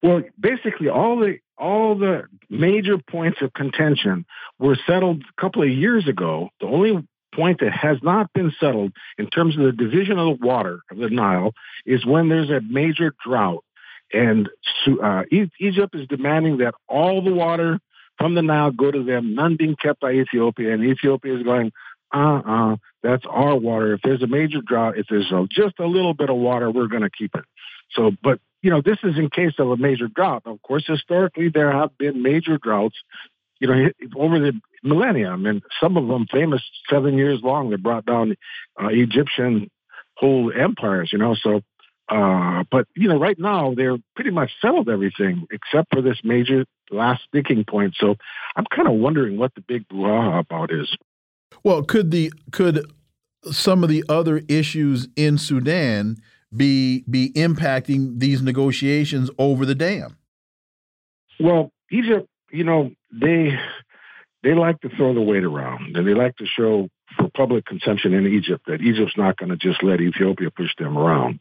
Well, basically, all the all the major points of contention were settled a couple of years ago. The only point that has not been settled in terms of the division of the water of the Nile is when there's a major drought. And uh, Egypt is demanding that all the water from the Nile go to them, none being kept by Ethiopia. And Ethiopia is going, uh uh-uh, uh, that's our water. If there's a major drought, if there's just a little bit of water, we're going to keep it. So, but you know, this is in case of a major drought. Of course, historically, there have been major droughts, you know, over the millennium, and some of them famous seven years long that brought down uh, Egyptian whole empires, you know. So, uh, but, you know, right now they're pretty much settled everything except for this major last sticking point. So I'm kind of wondering what the big brouhaha about is. Well, could the, could some of the other issues in Sudan be be impacting these negotiations over the dam? Well, Egypt, you know, they they like to throw the weight around, and they like to show for public consumption in Egypt that Egypt's not going to just let Ethiopia push them around.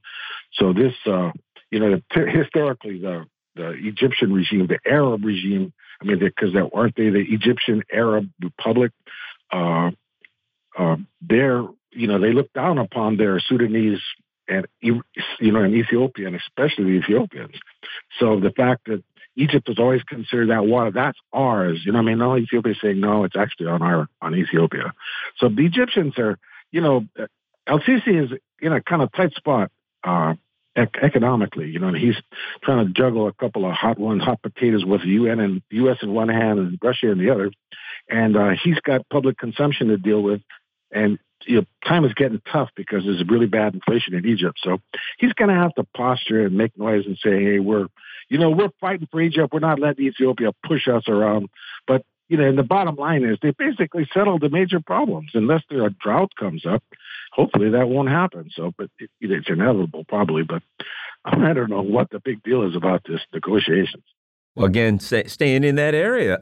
So this, uh, you know, historically the the Egyptian regime, the Arab regime, I mean, because aren't they the Egyptian Arab Republic? Uh, uh, they're, you know, they look down upon their Sudanese and you know, and especially the Ethiopians. So the fact that Egypt was always considered that water, that's ours. You know, I mean, no Ethiopia is saying no, it's actually on our on Ethiopia. So the Egyptians are, you know, El Sisi is in a kind of tight spot uh, ec- economically. You know, and he's trying to juggle a couple of hot ones, hot potatoes with the UN and U.S. in one hand and Russia in the other, and uh, he's got public consumption to deal with, and you know, time is getting tough because there's a really bad inflation in Egypt. So he's going to have to posture and make noise and say, "Hey, we're, you know, we're fighting for Egypt. We're not letting Ethiopia push us around." But you know, and the bottom line is they basically settled the major problems. Unless there a drought comes up, hopefully that won't happen. So, but it, it's inevitable probably. But *laughs* I don't know what the big deal is about this negotiations. Well, again, say, staying in that area,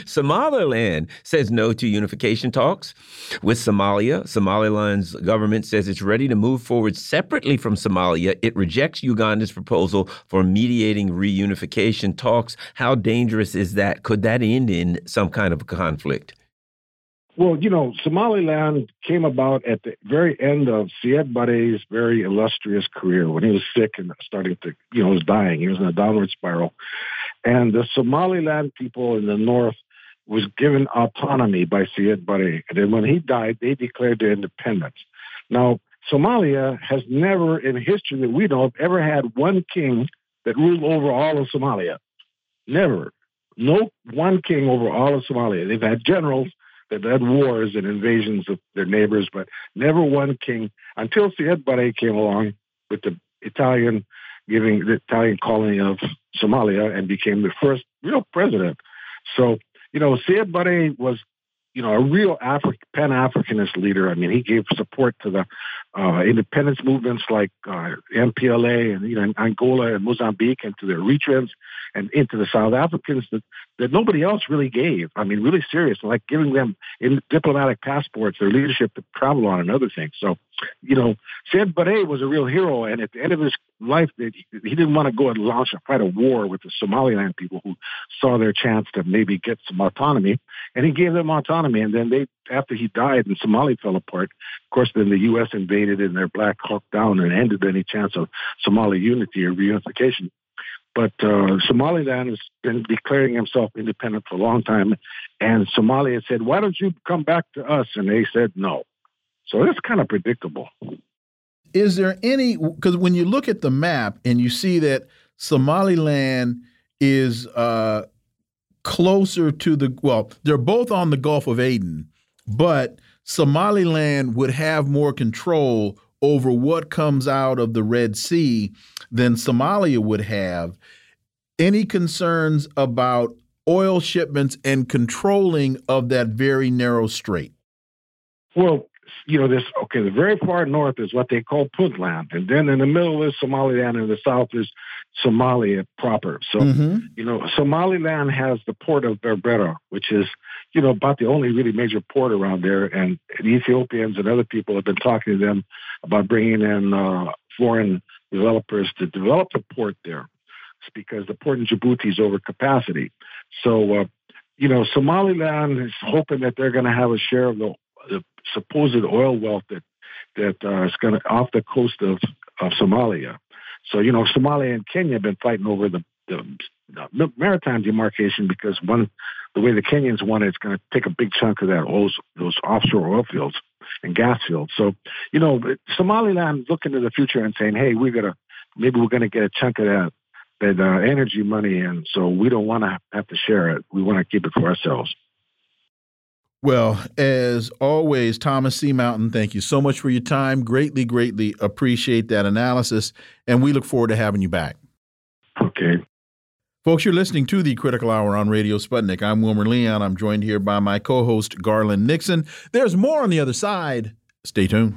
*laughs* Somaliland says no to unification talks with Somalia. Somaliland's government says it's ready to move forward separately from Somalia. It rejects Uganda's proposal for mediating reunification talks. How dangerous is that? Could that end in some kind of conflict? Well, you know, Somaliland came about at the very end of Siad Barre's very illustrious career when he was sick and starting to, you know, was dying. He was in a downward spiral. And the Somaliland people in the north was given autonomy by Siad Barre. And then when he died, they declared their independence. Now, Somalia has never, in history that we know of, ever had one king that ruled over all of Somalia. Never. No one king over all of Somalia. They've had generals that led wars and invasions of their neighbors, but never one king until Siad Barre came along with the Italian giving the Italian colony of Somalia and became the first real president. So, you know, Siad Barre was, you know, a real Afri- Pan Africanist leader. I mean, he gave support to the uh, independence movements like uh, MPLA and, you know, Angola and Mozambique and to the Eritreans and into the South Africans that, that nobody else really gave. I mean, really serious, like giving them in diplomatic passports, their leadership to travel on and other things. So, you know, Siad Barre was a real hero. And at the end of his life, he didn't want to go and launch a fight a war with the Somaliland people who saw their chance to maybe get some autonomy. And he gave them autonomy. And then they, after he died and Somalia fell apart, of course, then the U.S. invaded and their Black Hawk down and ended any chance of Somali unity or reunification. But uh, Somaliland has been declaring himself independent for a long time. And Somalia said, why don't you come back to us? And they said no. So it's kind of predictable. Is there any, because when you look at the map and you see that Somaliland is uh, closer to the, well, they're both on the Gulf of Aden, but Somaliland would have more control over what comes out of the Red Sea than Somalia would have. Any concerns about oil shipments and controlling of that very narrow strait? Well, you know, this, okay, the very far north is what they call Puntland. And then in the middle is Somaliland, and the south is Somalia proper. So, mm -hmm. you know, Somaliland has the port of Berbera, which is, you know, about the only really major port around there. And the Ethiopians and other people have been talking to them about bringing in uh, foreign developers to develop the port there. It's because the port in Djibouti is over capacity. So, uh, you know, Somaliland is hoping that they're going to have a share of the, the supposed oil wealth that that uh, is going off the coast of, of Somalia. So, you know, Somalia and Kenya have been fighting over the, the, the maritime demarcation because one, the way the Kenyans want it, it's going to take a big chunk of that those, those offshore oil fields and gas fields. So, you know, Somaliland looking to the future and saying, hey, we're going to, maybe we're going to get a chunk of that, that uh, energy money in. So we don't want to have to share it. We want to keep it for ourselves. Well, as always, Thomas C. Mountain, thank you so much for your time. Greatly, greatly appreciate that analysis. And we look forward to having you back. Okay. Folks, you're listening to the Critical Hour on Radio Sputnik. I'm Wilmer Leon. I'm joined here by my co host, Garland Nixon. There's more on the other side. Stay tuned.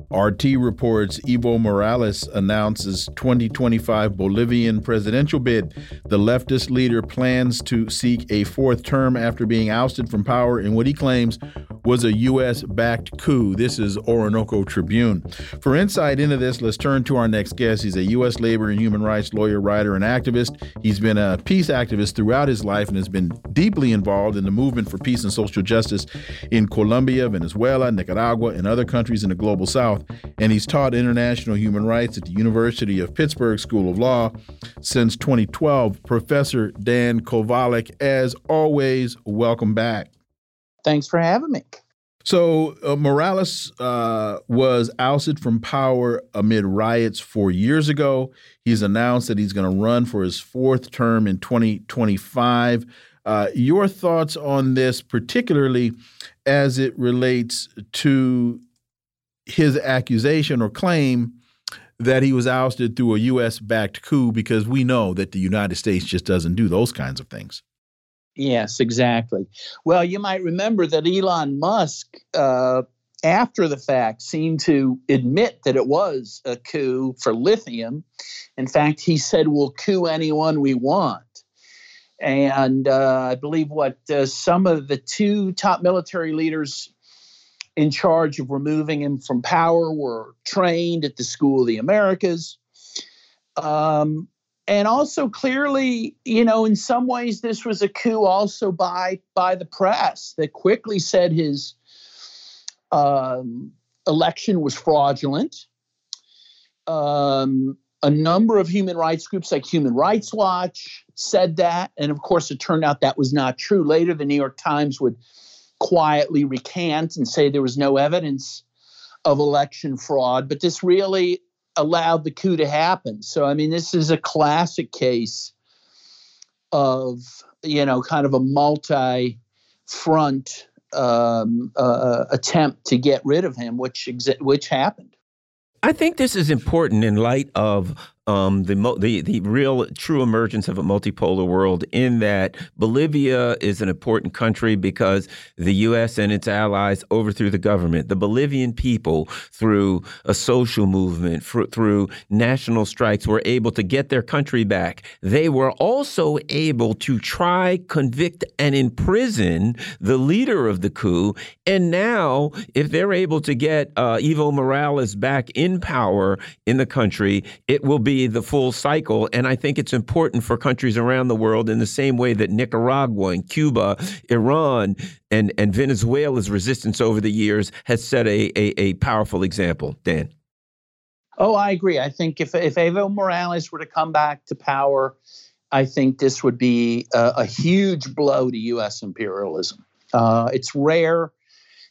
RT reports Evo Morales announces 2025 Bolivian presidential bid. The leftist leader plans to seek a fourth term after being ousted from power in what he claims was a U.S. backed coup. This is Orinoco Tribune. For insight into this, let's turn to our next guest. He's a U.S. labor and human rights lawyer, writer, and activist. He's been a peace activist throughout his life and has been deeply involved in the movement for peace and social justice in Colombia, Venezuela, Nicaragua, and other countries in the global south. And he's taught international human rights at the University of Pittsburgh School of Law since 2012. Professor Dan Kovalik, as always, welcome back. Thanks for having me. So uh, Morales uh, was ousted from power amid riots four years ago. He's announced that he's going to run for his fourth term in 2025. Uh, your thoughts on this, particularly as it relates to his accusation or claim that he was ousted through a U.S. backed coup, because we know that the United States just doesn't do those kinds of things. Yes, exactly. Well, you might remember that Elon Musk, uh, after the fact, seemed to admit that it was a coup for lithium. In fact, he said, We'll coup anyone we want. And uh, I believe what uh, some of the two top military leaders in charge of removing him from power were trained at the School of the Americas. Um, and also clearly, you know, in some ways, this was a coup also by by the press that quickly said his um, election was fraudulent. Um, a number of human rights groups, like Human Rights Watch, said that, and of course, it turned out that was not true. Later, the New York Times would quietly recant and say there was no evidence of election fraud, but this really allowed the coup to happen. So, I mean, this is a classic case of, you know, kind of a multi front um, uh, attempt to get rid of him, which, which happened. I think this is important in light of um, the, the the real true emergence of a multipolar world. In that Bolivia is an important country because the U.S. and its allies overthrew the government. The Bolivian people, through a social movement, through national strikes, were able to get their country back. They were also able to try, convict, and imprison the leader of the coup. And now, if they're able to get uh, Evo Morales back in power in the country, it will be the full cycle. And I think it's important for countries around the world in the same way that Nicaragua and Cuba, Iran, and, and Venezuela's resistance over the years has set a, a, a powerful example. Dan. Oh, I agree. I think if, if Evo Morales were to come back to power, I think this would be a, a huge blow to U.S. imperialism. Uh, it's rare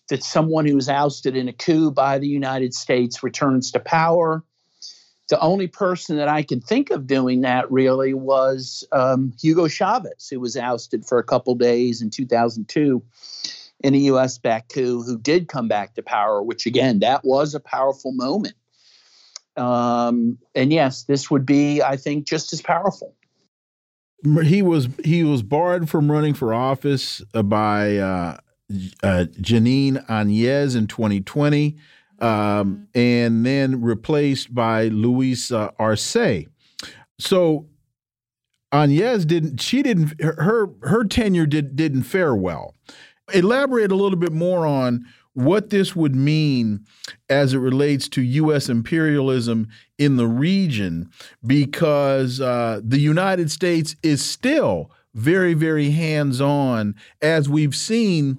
that someone who was ousted in a coup by the United States returns to power the only person that I can think of doing that really was um, Hugo Chavez, who was ousted for a couple days in 2002 in a U.S. backed coup, who did come back to power, which again, that was a powerful moment. Um, and yes, this would be, I think, just as powerful. He was he was barred from running for office by uh, uh, Jeanine Áñez in 2020 um, and then replaced by Luis uh, Arce. So Áñez didn't. She didn't. Her her tenure did didn't fare well. Elaborate a little bit more on what this would mean as it relates to U.S. imperialism in the region, because uh, the United States is still very, very hands on, as we've seen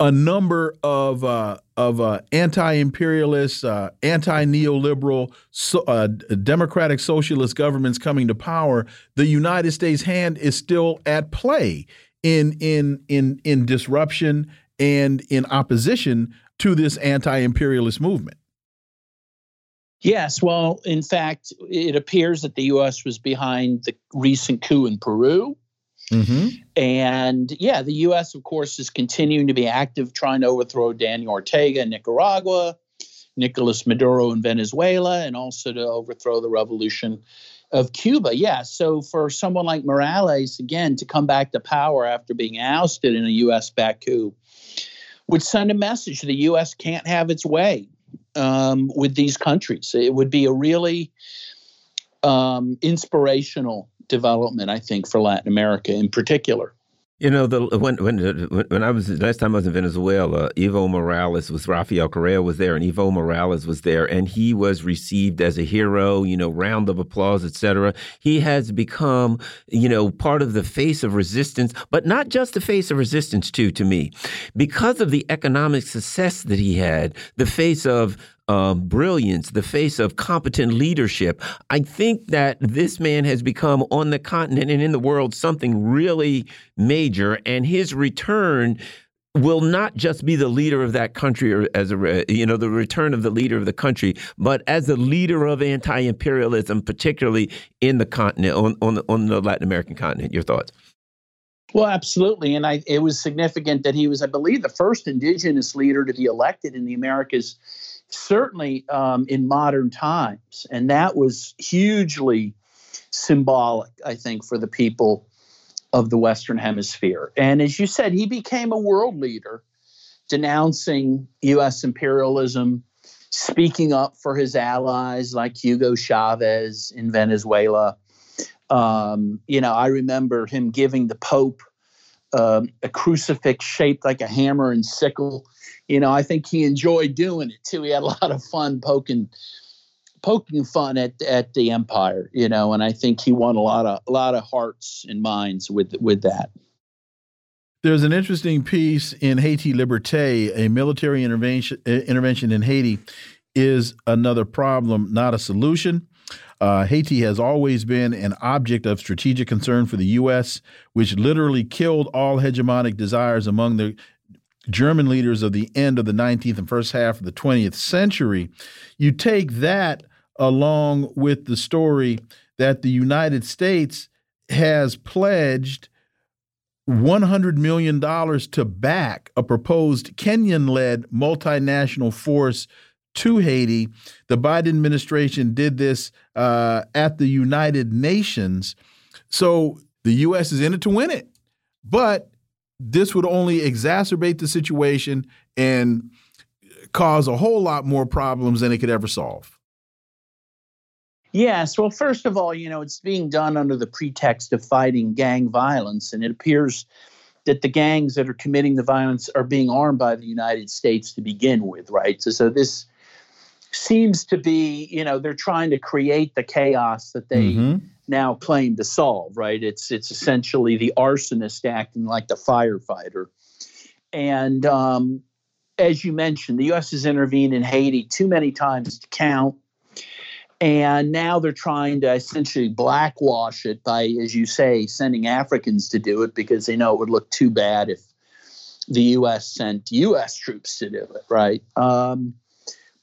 a number of uh, of uh, anti-imperialist, uh, anti-neoliberal, so, uh, democratic socialist governments coming to power, the United States hand is still at play in in in in disruption and in opposition to this anti-imperialist movement. Yes, well, in fact, it appears that the U.S. was behind the recent coup in Peru Mm-hmm. And yeah, the U.S., of course, is continuing to be active trying to overthrow Daniel Ortega in Nicaragua, Nicolas Maduro in Venezuela, and also to overthrow the revolution of Cuba. Yeah, so for someone like Morales, again, to come back to power after being ousted in a U.S. backed coup would send a message the U.S. can't have its way. um, with these countries. It would be a really um, inspirational development, I think, for Latin America in particular. You know, the when when when I was last time I was in Venezuela, Evo Morales was Rafael Correa was there, and Evo Morales was there, and he was received as a hero. You know, round of applause, etc. He has become, you know, part of the face of resistance, but not just the face of resistance too. To me, because of the economic success that he had, the face of um, brilliance, the face of competent leadership. I think that this man has become on the continent and in the world something really major, and his return will not just be the leader of that country or as a you know the return of the leader of the country but as the leader of anti-imperialism particularly in the continent on on the, on the Latin American continent. Your thoughts? Well absolutely. And I it was significant that he was I believe the first indigenous leader to be elected in the Americas certainly um, in modern times. And that was hugely symbolic, I think, for the people of the Western Hemisphere. And as you said, he became a world leader, denouncing U.S. imperialism, speaking up for his allies like Hugo Chavez in Venezuela. Um, you know, I remember him giving the Pope um, a crucifix shaped like a hammer and sickle you know, I think he enjoyed doing it too. He had a *laughs* lot of fun poking poking fun at at the empire, you know, and I think he won a lot of a lot of hearts and minds with with that. There's an interesting piece in Haiti Liberté, a military intervention intervention in Haiti is another problem, not a solution. Uh, Haiti has always been an object of strategic concern for the U.S., which literally killed all hegemonic desires among the German leaders of the end of the 19th and first half of the 20th century. You take that along with the story that the United States has pledged $100 million to back a proposed Kenyan led multinational force to Haiti. The Biden administration did this uh, at the United Nations. So the U.S. is in it to win it. But this would only exacerbate the situation and cause a whole lot more problems than it could ever solve. Yes. Well, first of all, you know, it's being done under the pretext of fighting gang violence. And it appears that the gangs that are committing the violence are being armed by the United States to begin with, right? So, so this seems to be, you know, they're trying to create the chaos that they mm -hmm now claim to solve, right? It's it's essentially the arsonist acting like the firefighter. And um, as you mentioned, the U.S. has intervened in Haiti too many times to count. And now they're trying to essentially blackwash it by, as you say, sending Africans to do it because they know it would look too bad if the U.S. sent U.S. troops to do it, right? Um,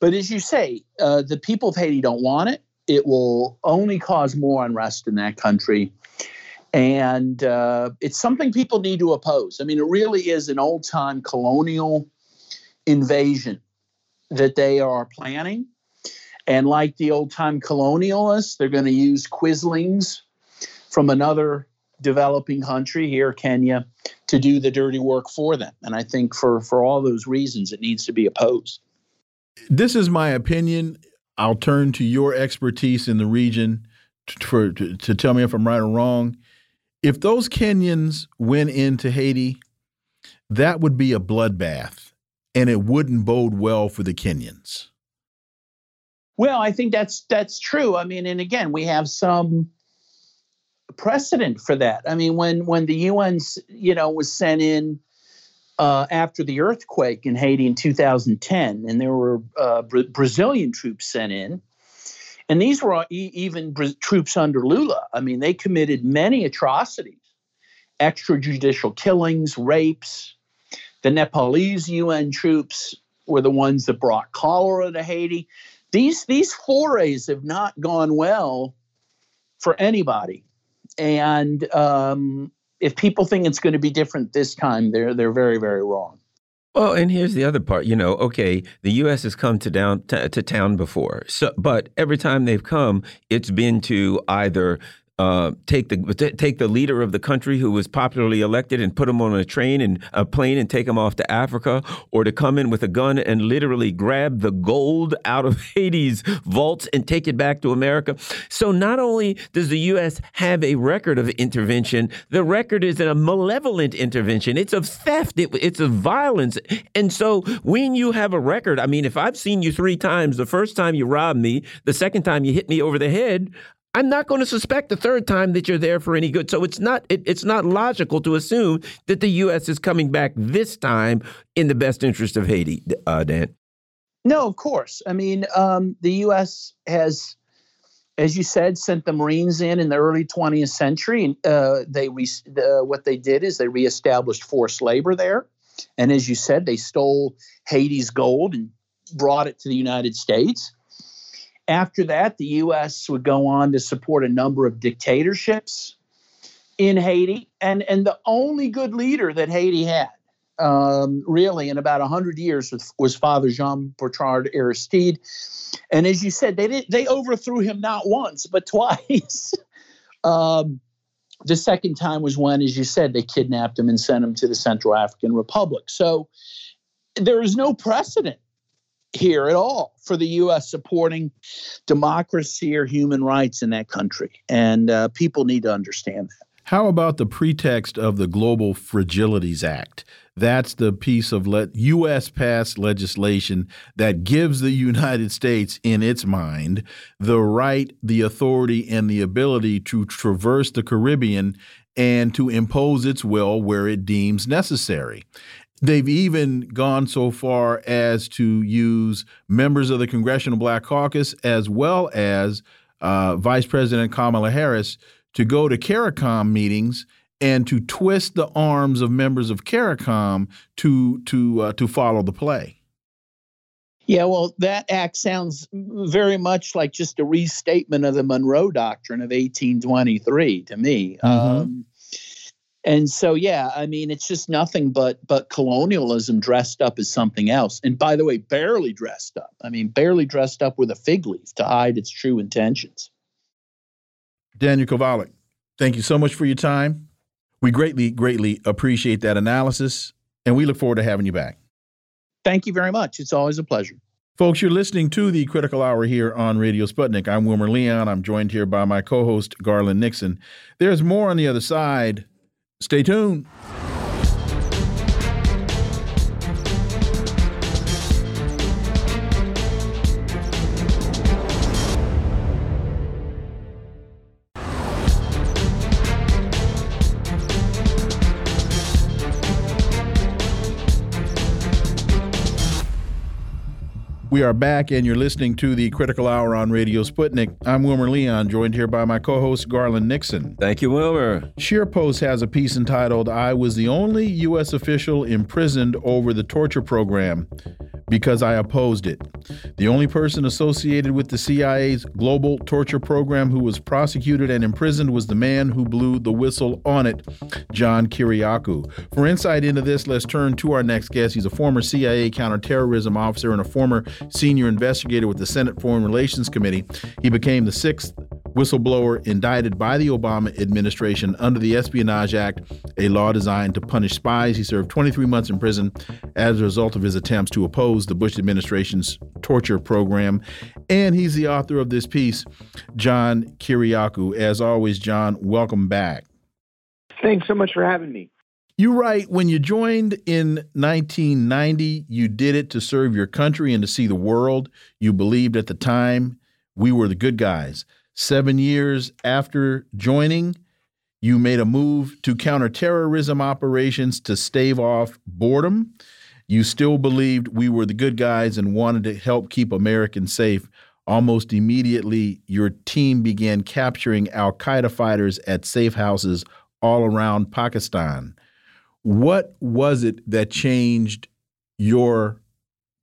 but as you say, uh, the people of Haiti don't want it it will only cause more unrest in that country. And uh, it's something people need to oppose. I mean, it really is an old time colonial invasion that they are planning. And like the old time colonialists, they're going to use quislings from another developing country here, Kenya, to do the dirty work for them. And I think for, for all those reasons, it needs to be opposed. This is my opinion. I'll turn to your expertise in the region to, for, to, to tell me if I'm right or wrong. If those Kenyans went into Haiti, that would be a bloodbath, and it wouldn't bode well for the Kenyans. Well, I think that's that's true. I mean, and again, we have some precedent for that. I mean, when when the UN, you know, was sent in uh, after the earthquake in Haiti in 2010, and there were uh, Brazilian troops sent in. And these were e- even troops under Lula. I mean, they committed many atrocities extrajudicial killings, rapes. The Nepalese UN troops were the ones that brought cholera to Haiti. These, these forays have not gone well for anybody. And um, if people think it's going to be different this time, they're they're very very wrong. Well, and here's the other part. You know, okay, the U.S. has come to down to, to town before, so but every time they've come, it's been to either uh, take the take the leader of the country who was popularly elected and put him on a train and a plane and take him off to Africa, or to come in with a gun and literally grab the gold out of *laughs* Haiti's vaults and take it back to America. So not only does the U.S. have a record of intervention, the record is a malevolent intervention. It's of theft. It, it's of violence. And so when you have a record, I mean, if I've seen you three times, the first time you robbed me, the second time you hit me over the head, I'm not going to suspect the third time that you're there for any good. So it's not it, it's not logical to assume that the U.S. is coming back this time in the best interest of Haiti, uh, Dan. No, of course. I mean, um, the U.S. has, as you said, sent the Marines in in the early 20th century, and uh, they uh, what they did is they reestablished forced labor there, and as you said, they stole Haiti's gold and brought it to the United States. After that, the U.S. would go on to support a number of dictatorships in Haiti, and and the only good leader that Haiti had, um, really, in about hundred years, was, was, Father Jean Bertrand Aristide. And as you said, they did, they overthrew him not once but *laughs* twice. um, the second time was when, as you said, they kidnapped him and sent him to the Central African Republic. So there is no precedent here at all for the U.S. supporting democracy or human rights in that country. And uh, people need to understand that. How about the pretext of the Global Fragilities Act? That's the piece of U.S. passed legislation that gives the United States, in its mind, the right, the authority, and the ability to traverse the Caribbean and to impose its will where it deems necessary. They've even gone so far as to use members of the Congressional Black Caucus as well as uh, Vice President Kamala Harris to go to CARICOM meetings and to twist the arms of members of CARICOM to to uh, to follow the play. Yeah, well, that act sounds very much like just a restatement of the Monroe Doctrine of 1823 to me. Mm -hmm. um, and so yeah i mean it's just nothing but but colonialism dressed up as something else and by the way barely dressed up i mean barely dressed up with a fig leaf to hide its true intentions daniel kovalik thank you so much for your time we greatly greatly appreciate that analysis and we look forward to having you back thank you very much it's always a pleasure Folks, you're listening to the Critical Hour here on Radio Sputnik. I'm Wilmer Leon. I'm joined here by my co host, Garland Nixon. There's more on the other side. Stay tuned. We are back, and you're listening to the Critical Hour on Radio Sputnik. I'm Wilmer Leon, joined here by my co host, Garland Nixon. Thank you, Wilmer. ScheerPost has a piece entitled, I Was the Only U.S. Official Imprisoned Over the Torture Program because I opposed it. The only person associated with the CIA's global torture program who was prosecuted and imprisoned was the man who blew the whistle on it, John Kiriakou. For insight into this, let's turn to our next guest. He's a former CIA counterterrorism officer and a former senior investigator with the Senate Foreign Relations Committee. He became the sixth whistleblower indicted by the Obama administration under the Espionage Act, a law designed to punish spies. He served 23 months in prison as a result of his attempts to oppose the Bush administration's torture program. And he's the author of this piece, John Kiriakou. As always, John, welcome back. Thanks so much for having me. You write, when you joined in 1990, you did it to serve your country and to see the world. You believed at the time we were the good guys. Seven years after joining, you made a move to counterterrorism operations to stave off boredom. You still believed we were the good guys and wanted to help keep Americans safe. Almost immediately, your team began capturing Al Qaeda fighters at safe houses all around Pakistan. What was it that changed your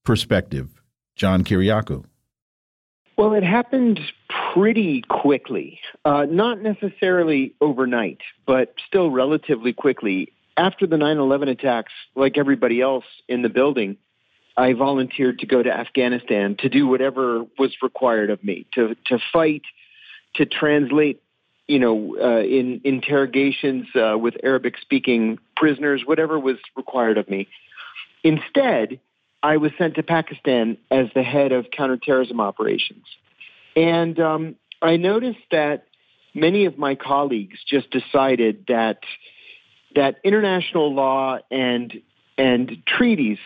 perspective, John Kiriakou? Well, it happened pretty quickly. Uh, not necessarily overnight, but still relatively quickly. After the 9 11 attacks, like everybody else in the building, I volunteered to go to Afghanistan to do whatever was required of me to, to fight, to translate you know, uh, in interrogations uh, with Arabic speaking prisoners, whatever was required of me. Instead, I was sent to Pakistan as the head of counterterrorism operations. And um, I noticed that many of my colleagues just decided that that international law and and treaties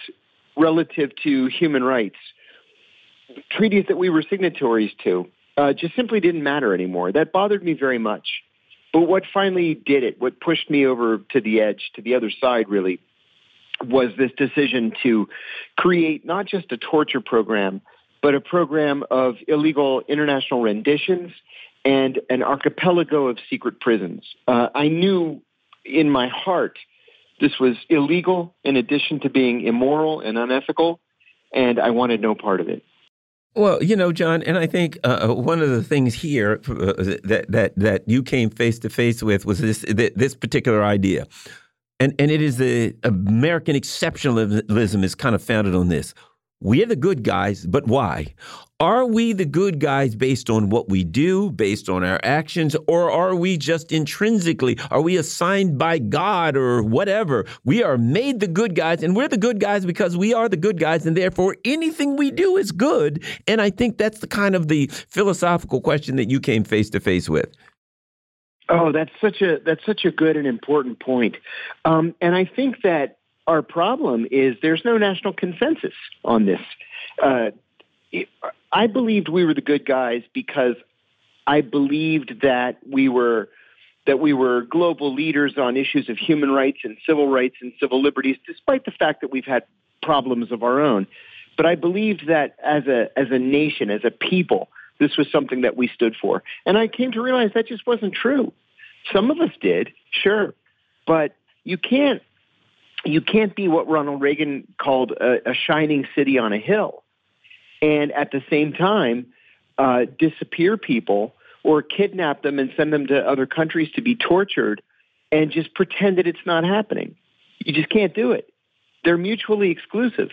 relative to human rights, treaties that we were signatories to, uh, just simply didn't matter anymore. That bothered me very much. But what finally did it, what pushed me over to the edge, to the other side, really, was this decision to create not just a torture program, but a program of illegal international renditions and an archipelago of secret prisons. Uh, I knew in my heart this was illegal in addition to being immoral and unethical, and I wanted no part of it. Well, you know, John, and I think uh, uh one of the things here uh, that that that you came face to face with was this this particular idea, and and it is the American exceptionalism is kind of founded on this. We're the good guys, but why? Are we the good guys based on what we do, based on our actions, or are we just intrinsically, are we assigned by God or whatever? We are made the good guys, and we're the good guys because we are the good guys, and therefore anything we do is good. And I think that's the kind of the philosophical question that you came face to face with. Oh, that's such a that's such a good and important point. Um, and I think that our problem is there's no national consensus on this. Uh, I believed we were the good guys because I believed that we were that we were global leaders on issues of human rights and civil rights and civil liberties, despite the fact that we've had problems of our own. But I believed that as a as a nation, as a people, this was something that we stood for. And I came to realize that just wasn't true. Some of us did, sure, but you can't you can't be what Ronald Reagan called a, a shining city on a hill, and at the same time uh, disappear people or kidnap them and send them to other countries to be tortured, and just pretend that it's not happening. You just can't do it. They're mutually exclusive.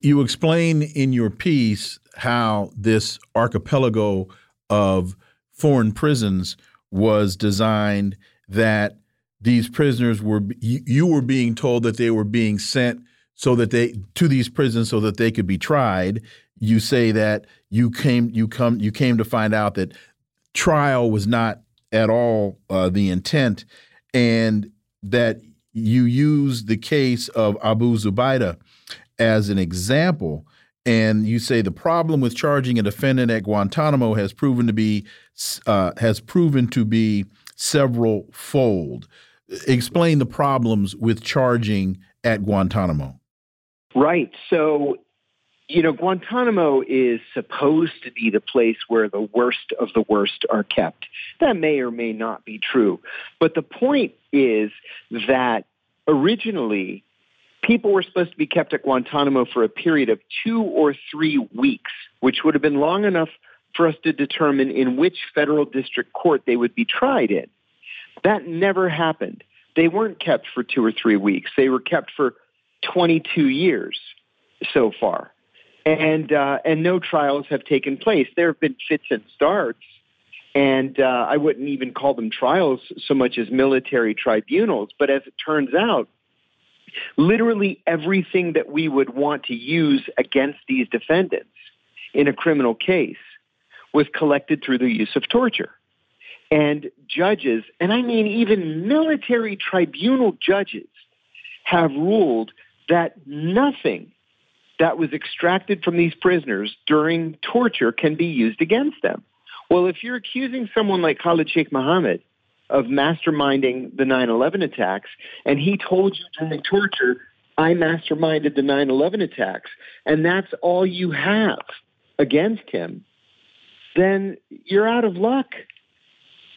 You explain in your piece how this archipelago of foreign prisons was designed that these prisoners were you, were being told that they were being sent so that they to these prisons so that they could be tried. You say that you came you come you came to find out that trial was not at all uh, the intent and that you use the case of Abu Zubaydah as an example and you say the problem with charging a defendant at Guantanamo has proven to be uh, has proven to be several fold explain the problems with charging at Guantanamo. Right. So, you know, Guantanamo is supposed to be the place where the worst of the worst are kept. That may or may not be true. But the point is that originally people were supposed to be kept at Guantanamo for a period of two or three weeks, which would have been long enough for us to determine in which federal district court they would be tried in. That never happened. They weren't kept for two or three weeks. They were kept for 22 years so far. And, uh, and no trials have taken place. There have been fits and starts. And uh, I wouldn't even call them trials so much as military tribunals. But as it turns out, literally everything that we would want to use against these defendants in a criminal case was collected through the use of torture. And judges, and I mean even military tribunal judges, have ruled that nothing that was extracted from these prisoners during torture can be used against them. Well, if you're accusing someone like Khalid Sheikh Mohammed of masterminding the 9 11 attacks, and he told you during torture, I masterminded the 9 11 attacks, and that's all you have against him, then you're out of luck.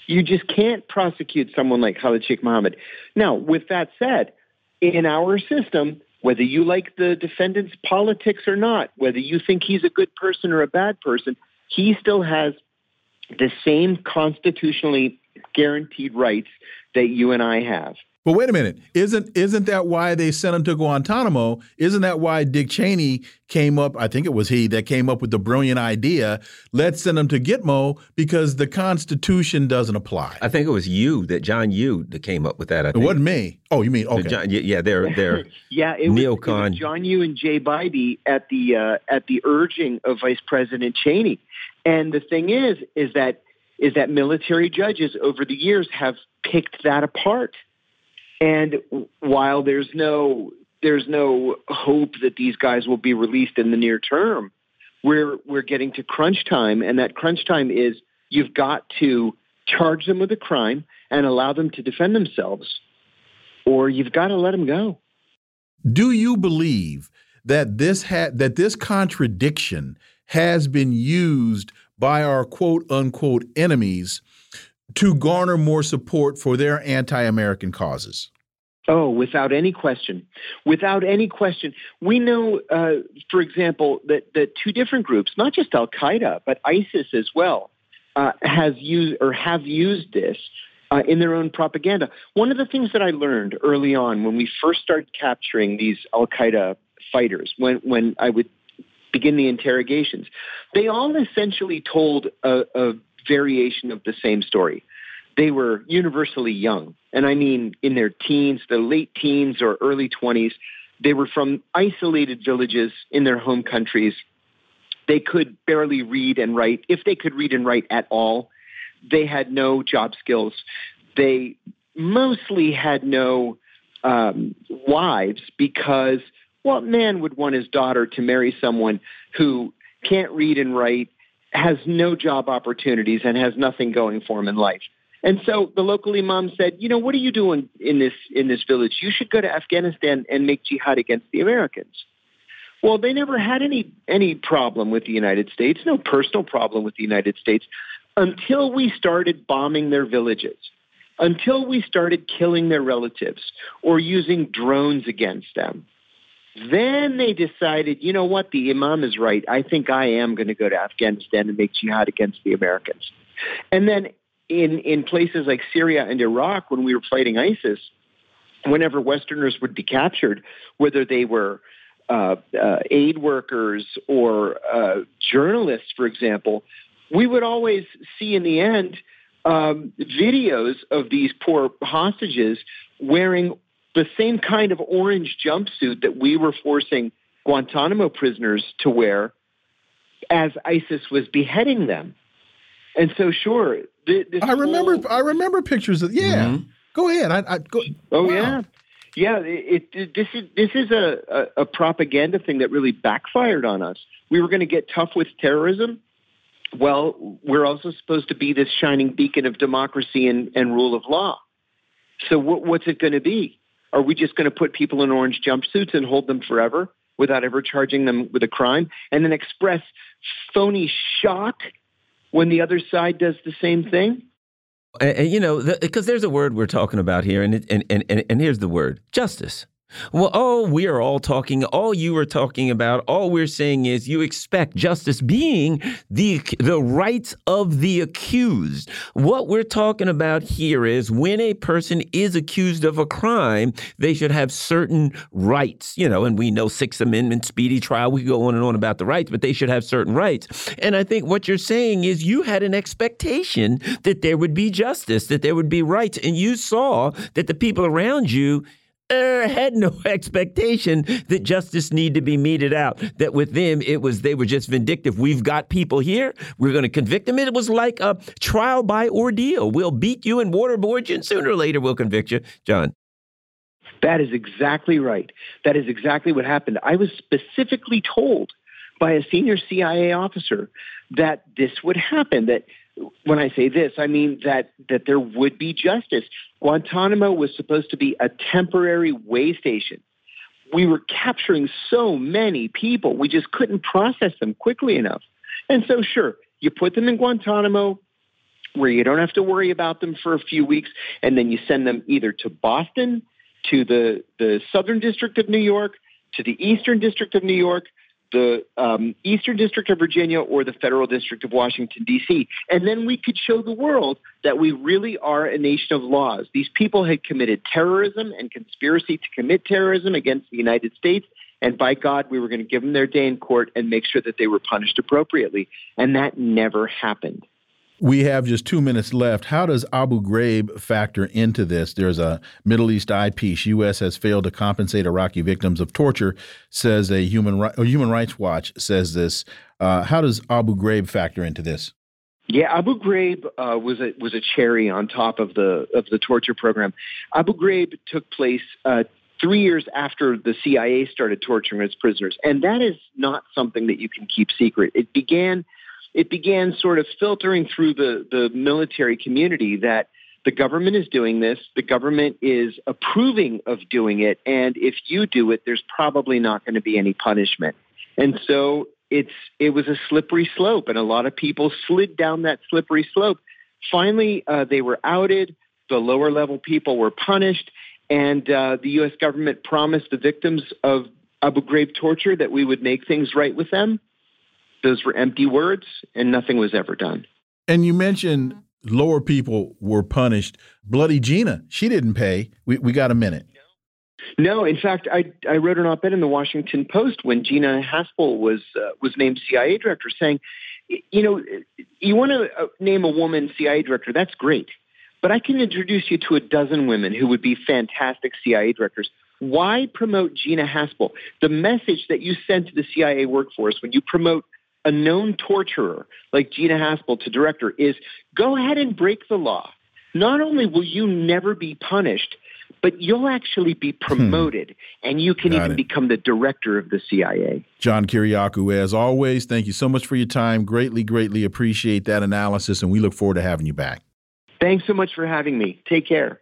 You just can't prosecute someone like Khalid Sheikh Mohammed. Now, with that said, in our system, whether you like the defendant's politics or not, whether you think he's a good person or a bad person, he still has the same constitutionally guaranteed rights that you and I have. But wait a minute, isn't isn't that why they sent him to Guantanamo? Isn't that why Dick Cheney came up? I think it was he that came up with the brilliant idea. Let's send him to Gitmo because the Constitution doesn't apply. I think it was you that John Yoo that came up with that. I think. It wasn't me. Oh, you mean okay? John, yeah, they're they're *laughs* yeah. It was, it was, John Yoo and Jay Bybee at the uh, at the urging of Vice President Cheney. And the thing is, is that is that military judges over the years have picked that apart and while there's no there's no hope that these guys will be released in the near term, we're we're getting to crunch time, and that crunch time is you've got to charge them with a crime and allow them to defend themselves, or you've got to let them go. Do you believe that this ha- that this contradiction has been used by our quote unquote enemies to garner more support for their anti American causes? Oh, without any question. Without any question. We know, uh, for example, that, that two different groups, not just Al Qaeda, but ISIS as well, uh, has used or have used this uh, in their own propaganda. One of the things that I learned early on when we first started capturing these Al Qaeda fighters, when, when I would begin the interrogations, they all essentially told a, a variation of the same story. They were universally young, and I mean in their teens, the late teens or early 20s. They were from isolated villages in their home countries. They could barely read and write, if they could read and write at all. They had no job skills. They mostly had no um, wives because what man would want his daughter to marry someone who can't read and write has no job opportunities and has nothing going for him in life. And so the local imam said, you know, what are you doing in this in this village? You should go to Afghanistan and make jihad against the Americans. Well, they never had any any problem with the United States, no personal problem with the United States until we started bombing their villages. Until we started killing their relatives or using drones against them. Then they decided, you know what, the Imam is right. I think I am going to go to Afghanistan and make jihad against the Americans. And then in, in places like Syria and Iraq, when we were fighting ISIS, whenever Westerners would be captured, whether they were uh, uh, aid workers or uh, journalists, for example, we would always see in the end um, videos of these poor hostages wearing the same kind of orange jumpsuit that we were forcing Guantanamo prisoners to wear as ISIS was beheading them. And so, sure. I remember. Whole, I remember pictures of. Yeah. Mm-hmm. Go ahead. I, I go. Oh wow. yeah. Yeah, it, it, this is this is a, a, a propaganda thing that really backfired on us. We were going to get tough with terrorism. Well, we're also supposed to be this shining beacon of democracy and, and rule of law. So, what, what's it going to be? Are we just going to put people in orange jumpsuits and hold them forever without ever charging them with a crime and then express phony shock when the other side does the same thing? And, and you know, because the, there's a word we're talking about here, and, it, and, and, and here's the word justice. Well, all we are all talking, all you are talking about, all we're saying is you expect justice being the the rights of the accused. What we're talking about here is when a person is accused of a crime, they should have certain rights. You know, and we know Sixth Amendment, speedy trial. We go on and on about the rights, but they should have certain rights. And I think what you're saying is you had an expectation that there would be justice, that there would be rights, and you saw that the people around you uh, had no *laughs* expectation that justice need to be meted out. That with them, it was they were just vindictive. We've got people here. We're going to convict them. It was like a trial by ordeal. We'll beat you and waterboard you, and sooner or later we'll convict you, John. That is exactly right. That is exactly what happened. I was specifically told by a senior CIA officer that this would happen. That when I say this, I mean that that there would be justice. Guantanamo was supposed to be a temporary way station. We were capturing so many people, we just couldn't process them quickly enough. And so, sure, you put them in Guantanamo, where you don't have to worry about them for a few weeks, and then you send them either to Boston, to the, the Southern District of New York, to the Eastern District of New York, the um, Eastern District of Virginia or the Federal District of Washington, D.C. And then we could show the world that we really are a nation of laws. These people had committed terrorism and conspiracy to commit terrorism against the United States. And by God, we were going to give them their day in court and make sure that they were punished appropriately. And that never happened. We have just two minutes left. How does Abu Ghraib factor into this? There's a Middle East eye piece. U.S. has failed to compensate Iraqi victims of torture, says a Human, a Human Rights Watch says this. Uh, how does Abu Ghraib factor into this? Yeah, Abu Ghraib uh, was a was a cherry on top of the of the torture program. Abu Ghraib took place uh, three years after the CIA started torturing its prisoners, and that is not something that you can keep secret. It began it began sort of filtering through the, the military community that the government is doing this, the government is approving of doing it, and if you do it, there's probably not going to be any punishment. And so it's it was a slippery slope, and a lot of people slid down that slippery slope. Finally, uh, they were outed. The lower level people were punished, and uh, the U.S. government promised the victims of Abu Ghraib torture that we would make things right with them. Those were empty words, and nothing was ever done. And you mentioned lower people were punished. Bloody Gina, she didn't pay. We, we got a minute. No, in fact, I, I wrote an op-ed in the Washington Post when Gina Haspel was uh, was named CIA director, saying, you know, you want to uh, name a woman CIA director, that's great, but I can introduce you to a dozen women who would be fantastic CIA directors. Why promote Gina Haspel? The message that you send to the CIA workforce when you promote a known torturer like Gina Haspel to director is go ahead and break the law. Not only will you never be punished, but you'll actually be hmm. promoted hmm. and you can Got even it. become the director of the CIA. John Kiriakou, as always, thank you so much for your time. Greatly, greatly appreciate that analysis, and we look forward to having you back. Thanks so much for having me. Take care.